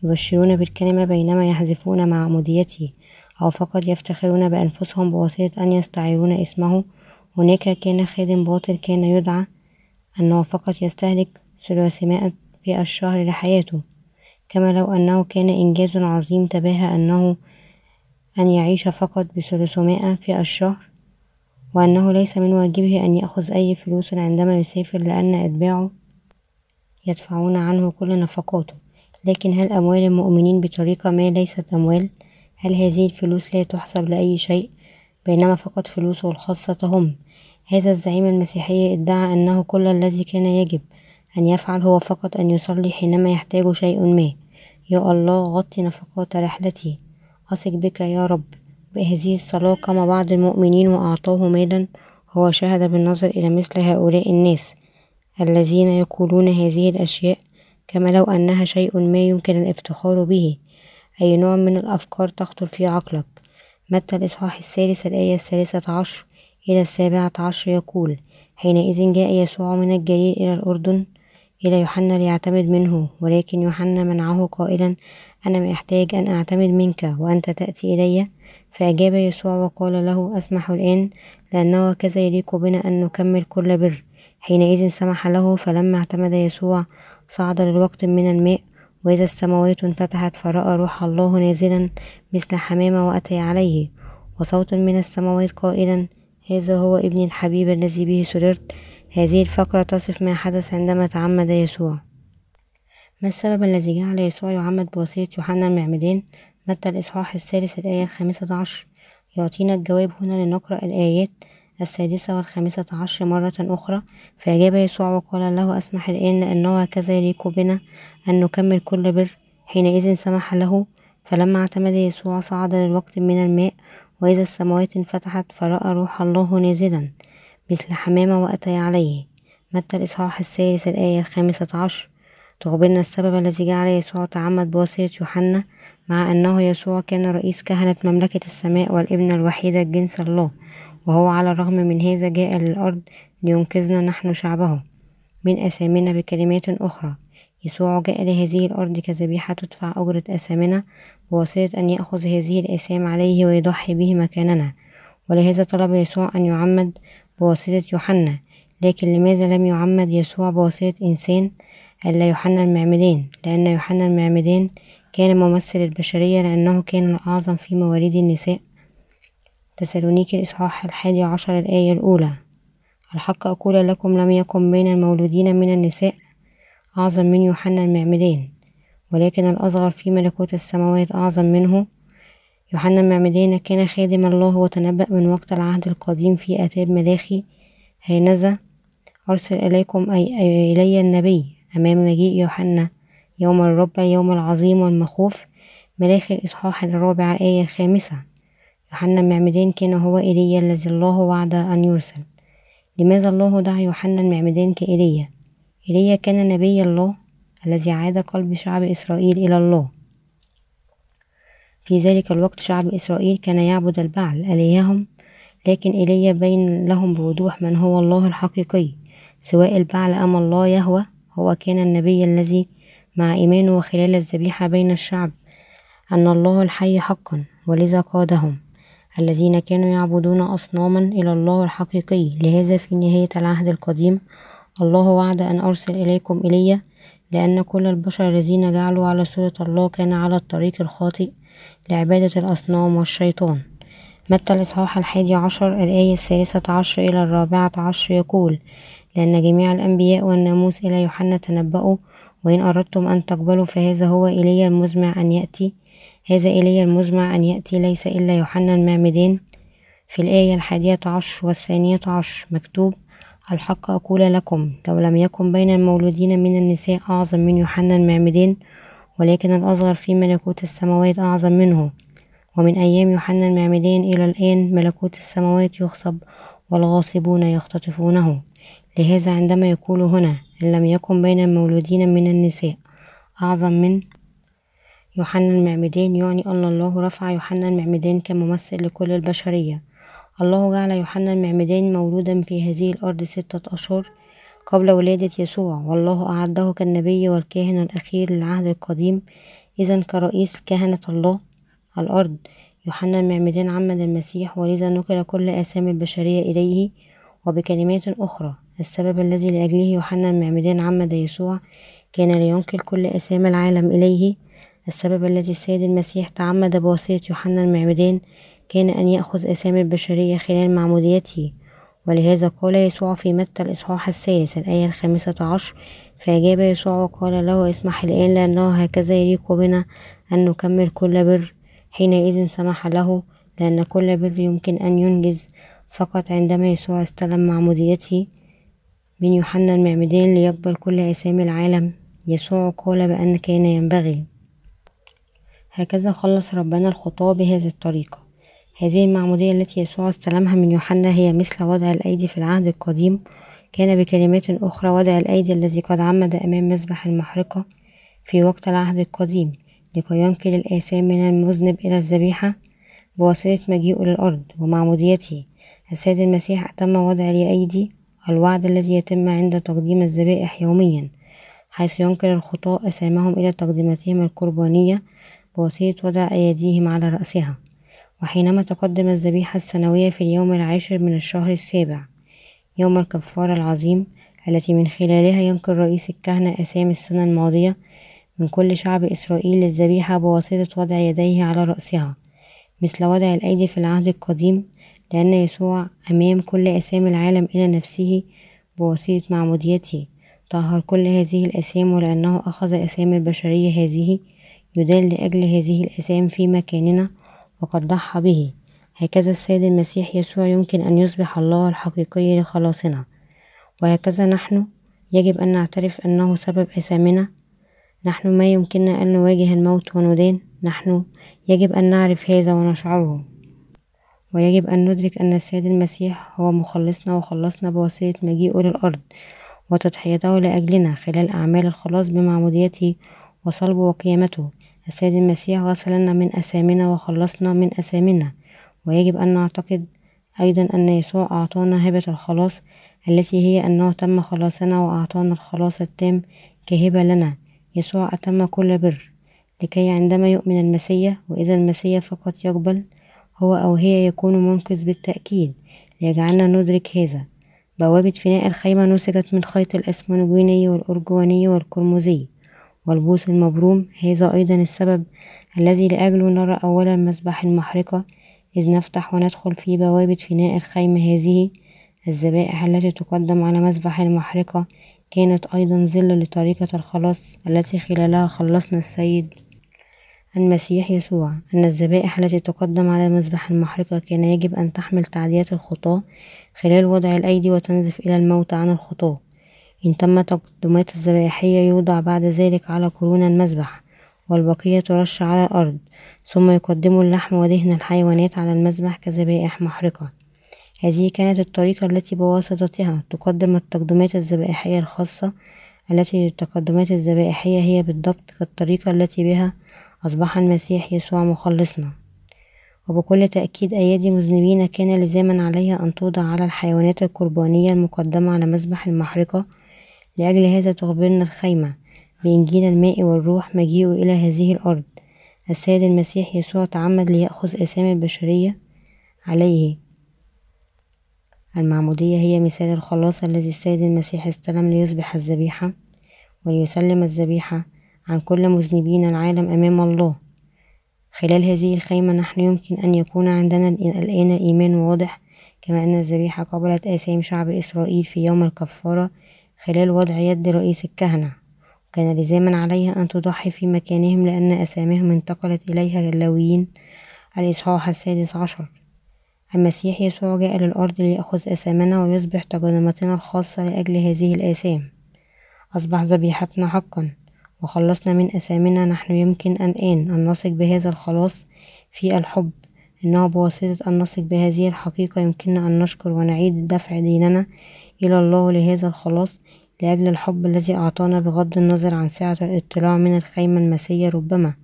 يبشرون بالكلمة بينما يحذفون معموديته أو فقط يفتخرون بأنفسهم بواسطة أن يستعيرون اسمه. هناك كان خادم باطل كان يدعى أنه فقط يستهلك ثلاثمائة في الشهر لحياته. كما لو أنه كان إنجاز عظيم تباهى أنه أن يعيش فقط بثلاثمائة في الشهر وأنه ليس من واجبه أن يأخذ أي فلوس عندما يسافر لأن أتباعه يدفعون عنه كل نفقاته. لكن هل أموال المؤمنين بطريقة ما ليست أموال؟ هل هذه الفلوس لا تحسب لأي شيء؟ بينما فقط فلوسه الخاصة هم. هذا الزعيم المسيحي ادعى أنه كل الذي كان يجب أن يفعل هو فقط أن يصلي حينما يحتاج شيء ما. يا الله غطي نفقات رحلتي. أثق بك يا رب. بهذه الصلاة قام بعض المؤمنين وأعطاه مالا. هو شهد بالنظر إلى مثل هؤلاء الناس الذين يقولون هذه الأشياء كما لو أنها شيء ما يمكن الافتخار به أي نوع من الأفكار تخطر في عقلك. متى الإصحاح الثالث الآية الثالثة عشر إلى السابعة عشر يقول حينئذ جاء يسوع من الجليل إلى الأردن إلى يوحنا ليعتمد منه ولكن يوحنا منعه قائلا أنا محتاج أن أعتمد منك وأنت تأتي إلي فأجاب يسوع وقال له أسمح الآن لأنه كذا يليق بنا أن نكمل كل بر حينئذ سمح له فلما اعتمد يسوع صعد للوقت من الماء وإذا السماوات انفتحت فرأى روح الله نازلا مثل حمامة وأتي عليه. وصوت من السماوات قائلا هذا هو ابني الحبيب الذي به سررت. هذه الفقرة تصف ما حدث عندما تعمد يسوع. ما السبب الذي جعل يسوع يعمد بواسطة يوحنا المعمدان متى الإصحاح الثالث الآية الخامسة عشر. يعطينا الجواب هنا لنقرأ الآيات السادسة والخامسة عشر مرة أخرى. فأجاب يسوع وقال له أسمح الآن لأنه هكذا يليق بنا أن نكمل كل بر. حينئذ سمح له. فلما اعتمد يسوع صعد للوقت من الماء وإذا السماوات انفتحت فرأى روح الله نازلا مثل حمامة وأتي عليه. متى الإصحاح الثالث الآية الخامسة عشر؟ تخبرنا السبب الذي جعل يسوع تعمد بواسطة يوحنا مع أنه يسوع كان رئيس كهنة مملكة السماء والابن الوحيد الجنس الله. وهو على الرغم من هذا جاء للأرض لينقذنا نحن شعبه من أثامنا بكلمات أخرى. يسوع جاء لهذه الأرض كذبيحة تدفع أجرة أثامنا بواسطة أن يأخذ هذه الآثام عليه ويضحي به مكاننا. ولهذا طلب يسوع أن يعمد بواسطة يوحنا لكن لماذا لم يعمد يسوع بواسطة إنسان إلا يوحنا المعمدان لأن يوحنا المعمدان كان ممثل البشرية لأنه كان الأعظم في مواليد النساء. تسالونيكي الإصحاح الحادي عشر الآية الأولى. الحق أقول لكم لم يكن بين المولودين من النساء أعظم من يوحنا المعمدان ولكن الأصغر في ملكوت السماوات أعظم منه. يوحنا المعمدان كان خادم الله وتنبأ من وقت العهد القديم في آتاب ملاخي هانذا أرسل إليكم أي إلي النبي أمام مجيء يوحنا يوم الرب اليوم العظيم والمخوف. ملاخي الإصحاح الرابع الآية الخامسة. يوحنا المعمدان كان هو إيليا الذي الله وعد أن يرسل. لماذا الله دعا يوحنا المعمدان كإيليا إيليا كان نبي الله الذي عاد قلب شعب إسرائيل إلى الله. في ذلك الوقت شعب إسرائيل كان يعبد البعل آلههم لكن إيليا بين لهم بوضوح من هو الله الحقيقي. سواء البعل أم الله يهوى هو كان النبي الذي مع إيمانه خلال الذبيحة بين الشعب أن الله الحي حقا ولذا قادهم. الذين كانوا يعبدون أصناما إلى الله الحقيقي لهذا في نهاية العهد القديم الله وعد أن أرسل إليكم إلي لأن كل البشر الذين جعلوا على صورة الله كان على الطريق الخاطئ لعبادة الأصنام والشيطان. متى الإصحاح الحادي عشر الآية الثالثة عشر إلى الرابعة عشر يقول لأن جميع الأنبياء والناموس إلى يوحنا تنبأوا وإن أردتم أن تقبلوا فهذا هو إلي المزمع أن يأتي هذا إلي المزمع أن يأتي ليس إلا يوحنا المعمدان في الآية الحادية عشر والثانية عشر مكتوب الحق أقول لكم لو لم يكن بين المولودين من النساء أعظم من يوحنا المعمدان ولكن الأصغر في ملكوت السماوات أعظم منه. ومن أيام يوحنا المعمدان إلى الآن ملكوت السماوات يخصب والغاصبون يختطفونه. لهذا عندما يقول هنا إن لم يكن بين المولودين من النساء أعظم من يوحنا المعمدان يعني أن الله رفع يوحنا المعمدان كممثل لكل البشرية. الله جعل يوحنا المعمدان مولودا في هذه الأرض ستة أشهر قبل ولادة يسوع والله أعده كالنبي والكاهن الأخير للعهد القديم. إذا كرئيس كهنة الله الأرض. يوحنا المعمدان عمد المسيح ولذا نقل كل آثام البشرية إليه وبكلمات أخرى. السبب الذي لأجله يوحنا المعمدان عمد يسوع كان لينقل كل آثام العالم إليه السبب الذي السيد المسيح تعمد بواسطة يوحنا المعمدان كان أن يأخذ آثام البشرية خلال معموديته ولهذا قال يسوع في متى الإصحاح الثالث الآية الخامسة عشر فأجاب يسوع وقال له اسمح الآن لأنه هكذا يليق بنا أن نكمل كل بر. حينئذ سمح له لأن كل بر يمكن أن ينجز. فقط عندما يسوع استلم معموديته من يوحنا المعمدان ليقبل كل أسامي العالم يسوع قال بأن كان ينبغي هكذا خلص ربنا الخطاة بهذه الطريقة. هذه المعمودية التي يسوع استلمها من يوحنا هي مثل وضع الأيدي في العهد القديم. كان بكلمات أخرى وضع الأيدي الذي قد عمد أمام مسبح المحرقة في وقت العهد القديم لكي ينقل الآثام من المذنب إلى الذبيحة بواسطة مجيئه للأرض ومعموديته. السيد المسيح أتم وضع الأيدي الوعد الذي يتم عند تقديم الذبائح يوميا حيث ينقل الخطاة أثامهم إلى تقدمتهم القربانية بواسطة وضع أيديهم على رأسها وحينما تقدم الذبيحة السنوية في اليوم العاشر من الشهر السابع يوم الكفارة العظيم التي من خلالها ينقل رئيس الكهنة أسامي السنة الماضية من كل شعب إسرائيل للذبيحة بواسطة وضع يديه على رأسها مثل وضع الأيدي في العهد القديم لأن يسوع أمام كل أسامي العالم إلى نفسه بواسطة معموديته طهر كل هذه الأسام ولأنه أخذ أسامي البشرية هذه يدان لأجل هذه الأسام في مكاننا وقد ضحى به. هكذا السيد المسيح يسوع يمكن أن يصبح الله الحقيقي لخلاصنا. وهكذا نحن. يجب أن نعترف أنه سبب أسامنا. نحن ما يمكننا أن نواجه الموت وندان. نحن. يجب أن نعرف هذا ونشعره. ويجب أن ندرك أن السيد المسيح هو مخلصنا وخلصنا بواسطة مجيئه للأرض وتضحيته لأجلنا خلال أعمال الخلاص بمعموديته وصلبه وقيامته. السيد المسيح غسلنا من أثامنا وخلصنا من أثامنا ويجب أن نعتقد أيضا أن يسوع أعطانا هبة الخلاص التي هي أنه تم خلاصنا وأعطانا الخلاص التام كهبة لنا. يسوع أتم كل بر. لكي عندما يؤمن المسيح وإذا المسيح فقط يقبل هو أو هي يكون منقذ بالتأكيد. ليجعلنا ندرك هذا. بوابة فناء الخيمة نسجت من خيط الأسمنجوني والأرجواني والقرمزي. والبوس المبروم هذا أيضا السبب الذي لأجله نرى أولا مسبح المحرقة إذ نفتح وندخل في بوابة فناء الخيمة هذه. الذبائح التي تقدم على مسبح المحرقة كانت أيضا ظل لطريقة الخلاص التي خلالها خلصنا السيد المسيح يسوع. أن الذبائح التي تقدم على مذبح المحرقة كان يجب أن تحمل تعديات الخطاة خلال وضع الأيدي وتنزف إلى الموت عن الخطاة إن تم تقدمات الذبائحية يوضع بعد ذلك على قرون المذبح والبقية ترش على الأرض ثم يقدموا اللحم ودهن الحيوانات على المذبح كذبائح محرقة. هذه كانت الطريقة التي بواسطتها تقدم التقدمات الذبائحية الخاصة التي التقدمات الذبائحية هي بالضبط كالطريقة التي بها أصبح المسيح يسوع مخلصنا. وبكل تأكيد أيادي مذنبين كان لزاما عليها أن توضع على الحيوانات القربانية المقدمة على مذبح المحرقة لأجل هذا تخبرنا الخيمة بإنجيل الماء والروح مجيئه إلى هذه الأرض. السيد المسيح يسوع تعمد ليأخذ أسامي البشرية عليه. المعمودية هي مثال الخلاص الذي السيد المسيح استلم ليصبح الذبيحة وليسلم الذبيحة عن كل مذنبين العالم أمام الله. خلال هذه الخيمة نحن يمكن أن يكون عندنا الآن إيمان واضح كما أن الذبيحة قبلت آثام شعب إسرائيل في يوم الكفارة خلال وضع يد رئيس الكهنة. وكان لزاما عليها أن تضحي في مكانهم لأن أساميهم انتقلت إليها اللاويين الإصحاح السادس عشر. المسيح يسوع جاء للأرض ليأخذ أسامنا ويصبح تجرمتنا الخاصة لأجل هذه الآثام. أصبح ذبيحتنا حقا. وخلصنا من أسامنا نحن يمكن الآن أن نثق بهذا الخلاص في الحب. إنه بواسطة أن نثق بهذه الحقيقة يمكننا أن نشكر ونعيد دفع ديننا إلى الله لهذا الخلاص. لأجل الحب الذي أعطانا بغض النظر عن سعة الاطلاع من الخيمة المسية ربما.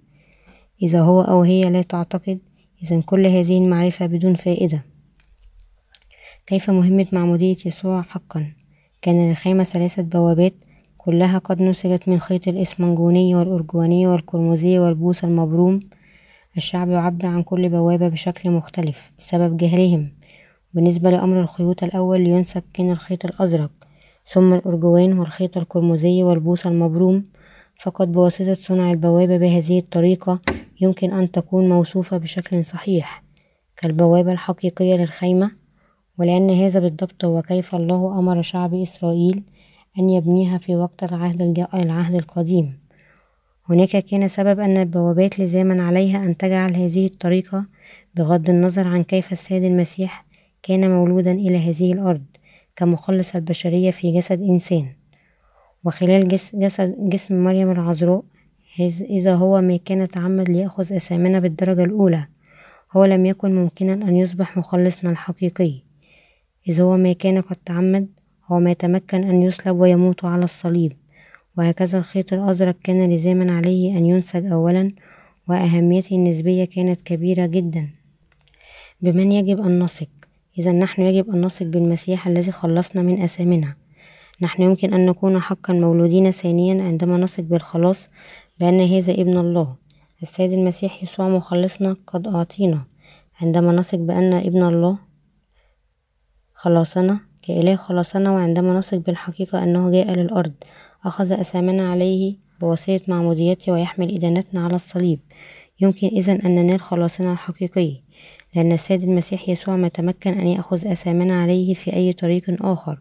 إذا هو أو هي لا تعتقد إذا كل هذه المعرفة بدون فائدة. كيف مهمة معمودية يسوع حقا؟ كان للخيمة ثلاثة بوابات كلها قد نسجت من خيط الإسمنجوني والأرجواني والقرمزي والبوس المبروم. الشعب يعبر عن كل بوابة بشكل مختلف بسبب جهلهم. بالنسبة لأمر الخيوط الأول لينسج كان الخيط الأزرق. ثم الأرجوان والخيط القرمزي والبوس المبروم. فقط بواسطة صنع البوابة بهذه الطريقة يمكن أن تكون موصوفة بشكل صحيح كالبوابة الحقيقية للخيمة ولأن هذا بالضبط هو كيف الله أمر شعب إسرائيل أن يبنيها في وقت العهد, العهد القديم. هناك كان سبب أن البوابات لزاما عليها أن تجعل هذه الطريقة بغض النظر عن كيف السيد المسيح كان مولودا إلى هذه الأرض. كمخلص البشرية في جسد إنسان. وخلال جسد جسم مريم العذراء إذا هو ما كان تعمد ليأخذ أسامنا بالدرجة الأولى هو لم يكن ممكنا أن يصبح مخلصنا الحقيقي. إذا هو ما كان قد تعمد هو ما يتمكن أن يصلب ويموت على الصليب. وهكذا الخيط الأزرق كان لزاما عليه أن ينسج أولا وأهميته النسبية كانت كبيرة جدا. بمن يجب أن نثق؟ إذا نحن يجب أن نثق بالمسيح الذي خلصنا من أثامنا. نحن يمكن أن نكون حقا مولودين ثانيا عندما نثق بالخلاص بأن هذا ابن الله. السيد المسيح يسوع مخلصنا قد أعطينا. عندما نثق بأن ابن الله خلاصنا كإله خلاصنا وعندما نثق بالحقيقة أنه جاء للأرض أخذ أثامنا عليه بواسطة معموديته ويحمل إدانتنا على الصليب. يمكن إذا أن ننال خلاصنا الحقيقي. لأن السيد المسيح يسوع ما تمكن أن يأخذ أثامنا عليه في أي طريق آخر.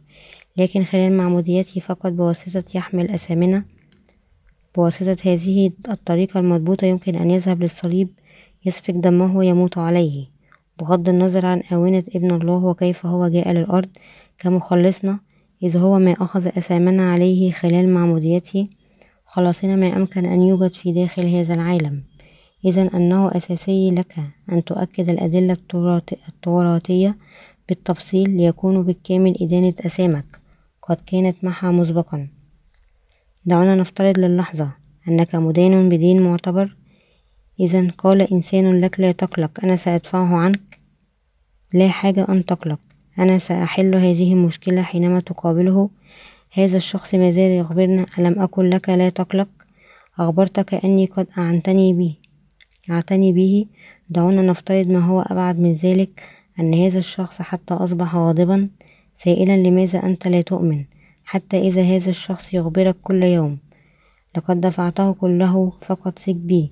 لكن خلال معموديته فقط بواسطة يحمل أثامنا بواسطة هذه الطريقة المضبوطة يمكن أن يذهب للصليب يسفك دمه ويموت عليه. بغض النظر عن آونة ابن الله وكيف هو جاء للأرض كمخلصنا إذ هو ما أخذ أثامنا عليه خلال معموديته خلاصنا ما أمكن أن يوجد في داخل هذا العالم. إذا أنه أساسي لك أن تؤكد الأدلة التوراتية بالتفصيل ليكون بالكامل إدانة أسامك. قد كانت معها مسبقا. دعونا نفترض للحظة أنك مدان بدين معتبر. إذا قال إنسان لك لا تقلق أنا سأدفعه عنك. لا حاجة أن تقلق أنا سأحل هذه المشكلة حينما تقابله. هذا الشخص ما زال يخبرنا ألم أقل لك لا تقلق؟ أخبرتك أني قد أعنتني به. أعتني به. دعونا نفترض ما هو أبعد من ذلك أن هذا الشخص حتى أصبح غاضبا سائلا لماذا أنت لا تؤمن؟ حتى إذا هذا الشخص يخبرك كل يوم. لقد دفعته كله فقط سك بي.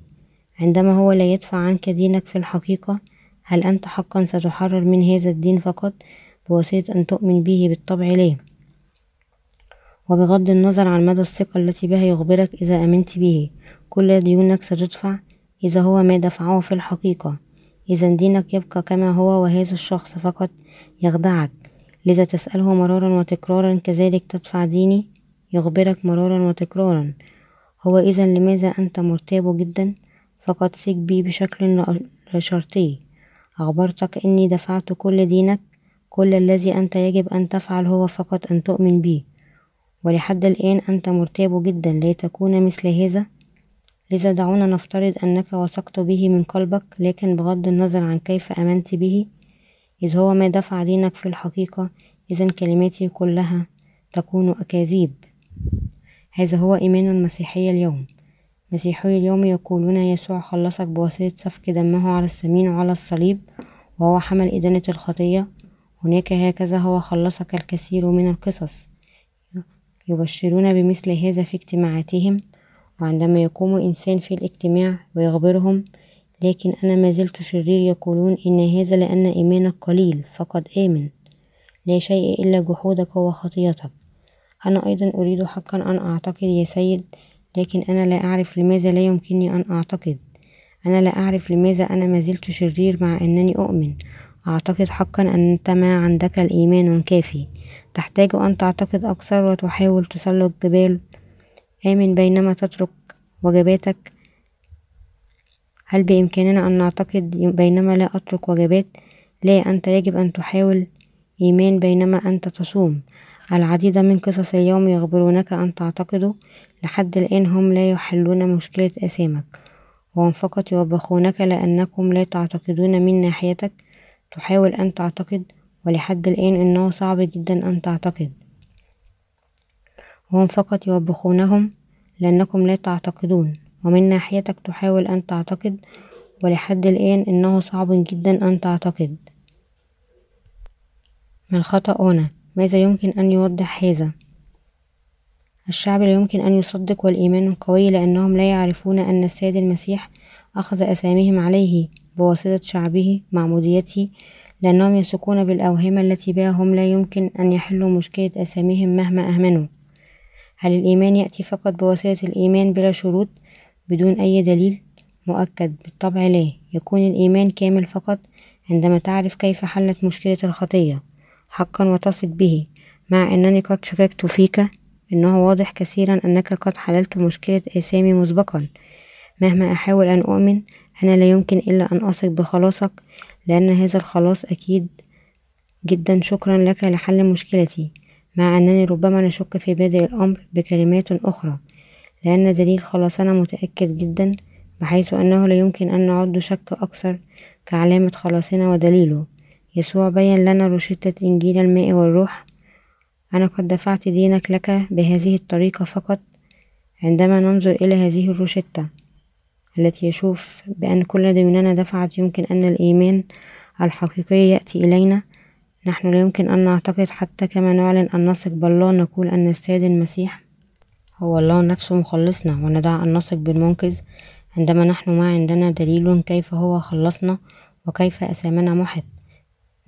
عندما هو لا يدفع عنك دينك في الحقيقة هل أنت حقا ستحرر من هذا الدين فقط؟ بواسطة أن تؤمن به بالطبع لا. وبغض النظر عن مدى الثقة التي بها يخبرك إذا أمنت به كل ديونك ستدفع. إذا هو ما دفعه في الحقيقة. إذا دينك يبقى كما هو وهذا الشخص فقط يخدعك. لذا تسأله مرارا وتكرارا كذلك تدفع ديني يخبرك مرارا وتكرارا. هو إذا لماذا أنت مرتاب جدا؟ فقد سك بي بشكل شرطي. أخبرتك إني دفعت كل دينك كل الذي أنت يجب أن تفعل هو فقط أن تؤمن بي ولحد الآن أنت مرتاب جدا لا تكون مثل هذا؟ لذا دعونا نفترض أنك وثقت به من قلبك لكن بغض النظر عن كيف آمنت به إذ هو ما دفع دينك في الحقيقة إذا كلماتي كلها تكون أكاذيب. هذا هو إيمان المسيحية اليوم. مسيحي اليوم يقولون يسوع خلصك بواسطة سفك دمه على السمين وعلى الصليب وهو حمل إدانة الخطية. هناك هكذا هو خلصك الكثير من القصص. يبشرون بمثل هذا في اجتماعاتهم. وعندما يقوم إنسان في الاجتماع ويخبرهم لكن أنا ما زلت شرير يقولون إن هذا لأن إيمانك قليل فقد آمن. لا شيء إلا جحودك وخطيتك. أنا أيضا أريد حقا أن أعتقد يا سيد لكن أنا لا أعرف لماذا لا يمكنني أن أعتقد. أنا لا أعرف لماذا أنا ما زلت شرير مع أنني أؤمن. أعتقد حقا أن أنت ما عندك الإيمان كافي تحتاج أن تعتقد أكثر وتحاول تسلق جبال آمن بينما تترك وجباتك. هل بإمكاننا أن نعتقد بينما لا أترك وجبات؟ لا أنت يجب أن تحاول. إيمان بينما أنت تصوم. العديد من قصص اليوم يخبرونك أن تعتقدوا لحد الآن هم لا يحلون مشكلة أسامك. وهم فقط يوبخونك لأنكم لا تعتقدون من ناحيتك. تحاول أن تعتقد ولحد الآن إنه صعب جدا أن تعتقد. وهم فقط يوبخونهم لأنكم لا تعتقدون ومن ناحيتك تحاول أن تعتقد ولحد الآن إنه صعب جدا أن تعتقد من خطأ هنا ماذا يمكن أن يوضح هذا؟ الشعب لا يمكن أن يصدق والإيمان قوي لأنهم لا يعرفون أن السيد المسيح أخذ أساميهم عليه بواسطة شعبه معموديته لأنهم يثقون بالأوهام التي بها هم لا يمكن أن يحلوا مشكلة أساميهم مهما أهمنوا هل الإيمان يأتي فقط بواسطة الإيمان بلا شروط بدون أي دليل؟ مؤكد بالطبع لا. يكون الإيمان كامل فقط عندما تعرف كيف حلت مشكلة الخطية. حقا وتثق به. مع أنني قد شككت فيك إنه واضح كثيرا أنك قد حللت مشكلة آثامي مسبقا. مهما أحاول أن أؤمن أنا لا يمكن إلا أن أثق بخلاصك لأن هذا الخلاص أكيد جدا. شكرا لك لحل مشكلتي. مع أنني ربما نشك في بادئ الأمر بكلمات أخرى لأن دليل خلاصنا متأكد جدا بحيث أنه لا يمكن أن نعد شك أكثر كعلامة خلاصنا ودليله. يسوع بين لنا روشتة إنجيل الماء والروح أنا قد دفعت دينك لك بهذه الطريقة فقط عندما ننظر إلى هذه الروشتة التي يشوف بأن كل ديوننا دفعت يمكن أن الإيمان الحقيقي يأتي إلينا نحن لا يمكن أن نعتقد حتى كما نعلن أن نثق بالله نقول أن السيد المسيح هو الله نفسه مخلصنا وندع أن نثق بالمنقذ. عندما نحن ما عندنا دليل كيف هو خلصنا وكيف أسامنا محت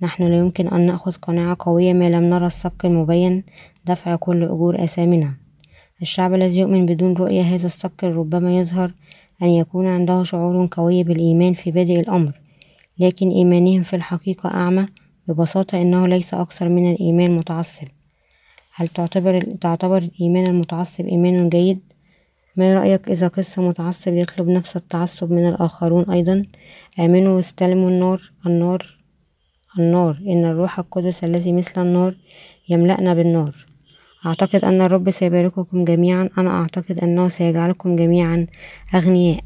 نحن لا يمكن أن نأخذ قناعة قوية ما لم نرى الصك المبين دفع كل أجور أسامنا. الشعب الذي يؤمن بدون رؤية هذا الصك ربما يظهر أن يكون عنده شعور قوي بالإيمان في بادئ الأمر لكن إيمانهم في الحقيقة أعمى ببساطة إنه ليس أكثر من الإيمان متعصب. هل تعتبر تعتبر الإيمان المتعصب إيمان جيد؟ ما رأيك إذا قس متعصب يطلب نفس التعصب من الآخرون أيضا؟ آمنوا واستلموا النار النار النار إن الروح القدس الذي مثل النار يملأنا بالنار أعتقد أن الرب سيبارككم جميعا. أنا أعتقد أنه سيجعلكم جميعا أغنياء.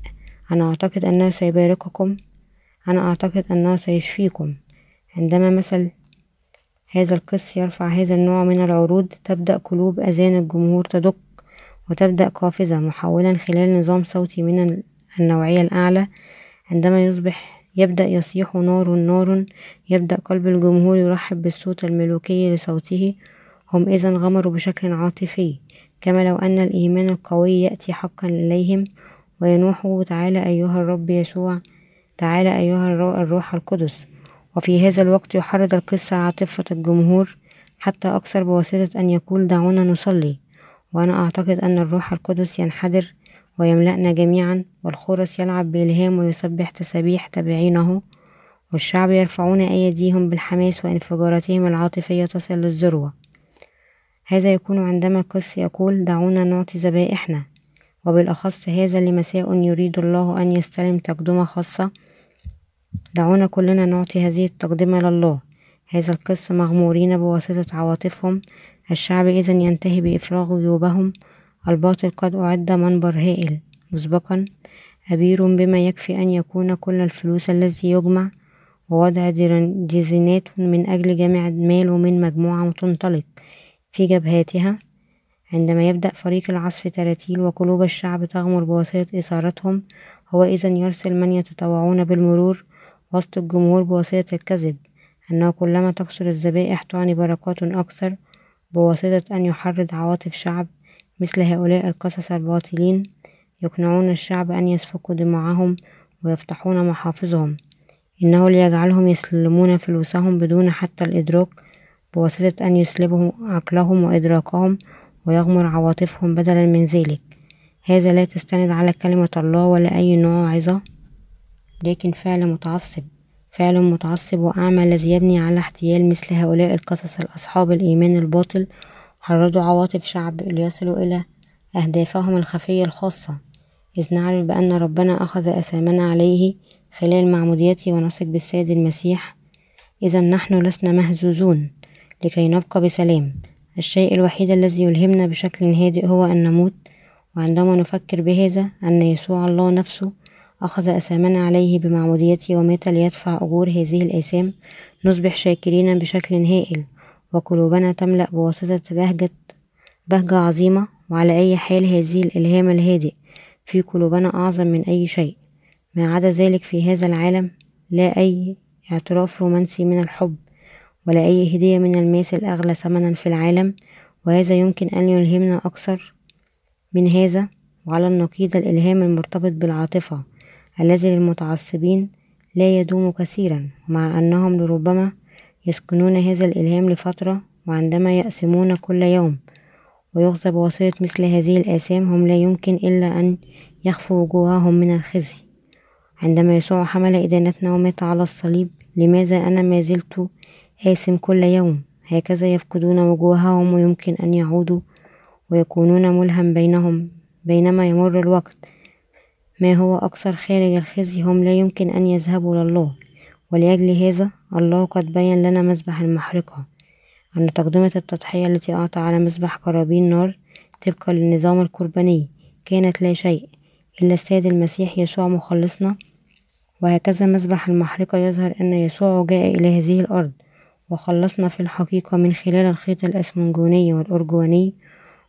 أنا أعتقد أنه سيبارككم. أنا أعتقد أنه سيشفيكم. عندما مثل هذا القس يرفع هذا النوع من العروض تبدأ قلوب أذان الجمهور تدق وتبدأ قافزة محولا خلال نظام صوتي من النوعية الأعلى. عندما يصبح يبدأ يصيح نار نار يبدأ قلب الجمهور يرحب بالصوت الملوكي لصوته. هم إذا غمروا بشكل عاطفي كما لو أن الإيمان القوي يأتي حقا إليهم. وينوحوا تعالى أيها الرب يسوع تعالى أيها الروح القدس. وفي هذا الوقت يحرض القصة عاطفة الجمهور حتى أكثر بواسطة أن يقول دعونا نصلي وأنا أعتقد أن الروح القدس ينحدر ويملأنا جميعا والخرس يلعب بإلهام ويسبح تسابيح تابعينه والشعب يرفعون أيديهم بالحماس وانفجاراتهم العاطفية تصل للذروة. هذا يكون عندما القس يقول دعونا نعطي ذبائحنا وبالأخص هذا لمساء يريد الله أن يستلم تقدمة خاصة دعونا كلنا نعطي هذه التقدمة لله هذا القس مغمورين بواسطة عواطفهم. الشعب إذا ينتهي بإفراغ جيوبهم الباطل قد أعد منبر هائل. مسبقا أبير بما يكفي أن يكون كل الفلوس التي يجمع. ووضع ديزينات من أجل جمع المال من مجموعة تنطلق في جبهاتها عندما يبدأ فريق العزف تراتيل وقلوب الشعب تغمر بواسطة إثارتهم هو إذا يرسل من يتطوعون بالمرور. وسط الجمهور بواسطة الكذب أنه كلما تكثر الذبائح تعني بركات أكثر بواسطة أن يحرض عواطف شعب مثل هؤلاء القصص الباطلين يقنعون الشعب أن يسفكوا دماءهم ويفتحون محافظهم. إنه ليجعلهم يسلمون فلوسهم بدون حتى الإدراك بواسطة أن يسلبهم عقلهم وإدراكهم ويغمر عواطفهم بدلا من ذلك. هذا لا تستند على كلمة الله ولا أي نوع عظة. لكن فعل متعصب. فعل متعصب وأعمى الذي يبني على احتيال مثل هؤلاء القصص الأصحاب الإيمان الباطل حرضوا عواطف شعب ليصلوا إلى أهدافهم الخفية الخاصة. إذ نعرف بأن ربنا أخذ أسامنا عليه خلال معموديته ونثق بالسيد المسيح. إذا نحن لسنا مهزوزون لكي نبقى بسلام. الشيء الوحيد الذي يلهمنا بشكل هادئ هو أن نموت وعندما نفكر بهذا أن يسوع الله نفسه أخذ أسامنا عليه بمعموديته ومات ليدفع أجور هذه الآثام. نصبح شاكرين بشكل هائل. وقلوبنا تملأ بواسطة بهجة بهجة عظيمة. وعلى أي حال هذه الإلهام الهادئ في قلوبنا أعظم من أي شيء. ما عدا ذلك في هذا العالم لا أي اعتراف رومانسي من الحب ولا أي هدية من الماس الأغلى ثمنا في العالم. وهذا يمكن أن يلهمنا أكثر من هذا. وعلى النقيض الإلهام المرتبط بالعاطفة. الذي للمتعصبين لا يدوم كثيرا مع أنهم لربما يسكنون هذا الإلهام لفترة وعندما يأسمون كل يوم ويغزى بواسطة مثل هذه الآثام هم لا يمكن إلا أن يخفوا وجوههم من الخزي. عندما يسوع حمل إدانتنا ومات على الصليب لماذا أنا ما زلت آثم كل يوم؟ هكذا يفقدون وجوههم ويمكن أن يعودوا ويكونون ملهم بينهم بينما يمر الوقت. ما هو أكثر خارج الخزي هم لا يمكن أن يذهبوا لله ولأجل هذا الله قد بين لنا مذبح المحرقة. أن تقدمة التضحية التي أعطى على مذبح قرابين نار طبقا للنظام القرباني كانت لا شيء إلا السيد المسيح يسوع مخلصنا. وهكذا مذبح المحرقة يظهر أن يسوع جاء إلى هذه الأرض. وخلصنا في الحقيقة من خلال الخيط الأسمنجوني والأرجواني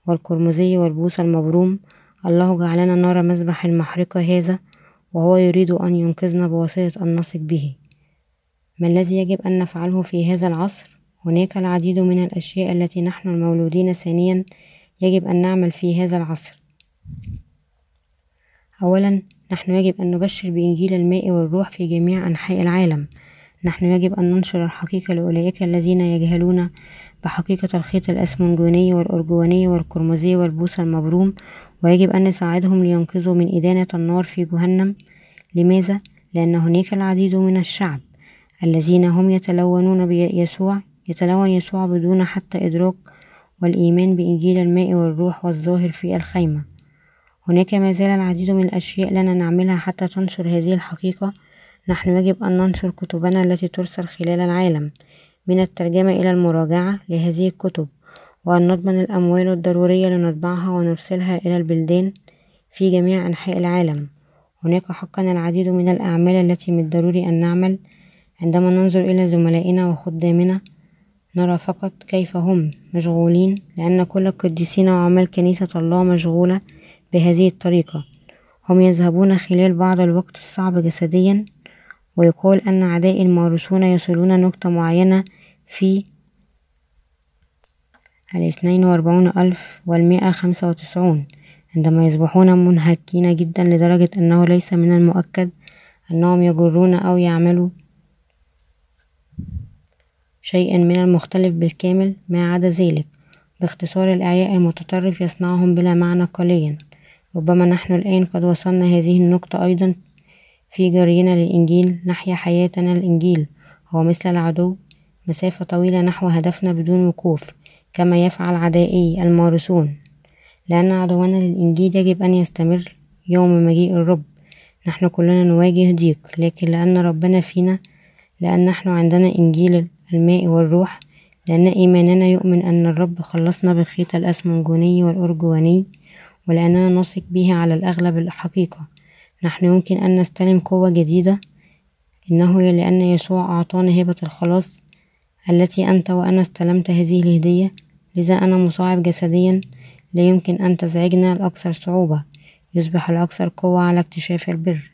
والقرمزي والبوص المبروم الله جعلنا نرى مذبح المحرقة هذا وهو يريد أن ينقذنا بواسطة أن نثق به. ما الذي يجب أن نفعله في هذا العصر؟ هناك العديد من الأشياء التي نحن المولودين ثانيا يجب أن نعمل في هذا العصر. أولا نحن يجب أن نبشر بإنجيل الماء والروح في جميع أنحاء العالم. نحن يجب أن ننشر الحقيقة لأولئك الذين يجهلون بحقيقة الخيط الأسمنجوني والأرجواني والقرمزي والبوص المبروم ويجب أن نساعدهم لينقذوا من إدانة النار في جهنم. لماذا؟ لأن هناك العديد من الشعب الذين هم يتلونون بيسوع يتلون يسوع بدون حتى إدراك والإيمان بإنجيل الماء والروح والظاهر في الخيمة. هناك ما زال العديد من الأشياء لنا نعملها حتى تنشر هذه الحقيقة. نحن يجب أن ننشر كتبنا التي ترسل خلال العالم. من الترجمة إلى المراجعة لهذه الكتب وأن نضمن الأموال الضرورية لنطبعها ونرسلها إلى البلدان في جميع أنحاء العالم. هناك حقا العديد من الأعمال التي من الضروري أن نعمل. عندما ننظر إلى زملائنا وخدامنا نرى فقط كيف هم مشغولين لأن كل القديسين وعمال كنيسة الله مشغولة بهذه الطريقة. هم يذهبون خلال بعض الوقت الصعب جسديا ويقال أن أعداء المارسون يصلون نقطة معينة في الاثنين وأربعون ألف والمئة خمسة وتسعون. عندما يصبحون منهكين جدا لدرجة أنه ليس من المؤكد أنهم يجرون أو يعملوا شيئا من المختلف بالكامل ما عدا ذلك. باختصار الإعياء المتطرف يصنعهم بلا معنى قليلا ربما نحن الآن قد وصلنا هذه النقطة أيضا في جرينا للإنجيل نحيا حياتنا الإنجيل. هو مثل العدو مسافة طويلة نحو هدفنا بدون وقوف كما يفعل عدائي المارسون. لأن عدونا للإنجيل يجب أن يستمر يوم مجيء الرب. نحن كلنا نواجه ضيق لكن لأن ربنا فينا لأن نحن عندنا إنجيل الماء والروح لأن إيماننا يؤمن أن الرب خلصنا بالخيط الأسمنجوني والأرجواني ولأننا نثق به على الأغلب الحقيقة. نحن يمكن أن نستلم قوة جديدة إنه لأن يسوع أعطانا هبة الخلاص التي أنت وأنا استلمت هذه الهدية لذا أنا مصاعب جسديا لا يمكن أن تزعجنا الأكثر صعوبة يصبح الأكثر قوة على اكتشاف البر.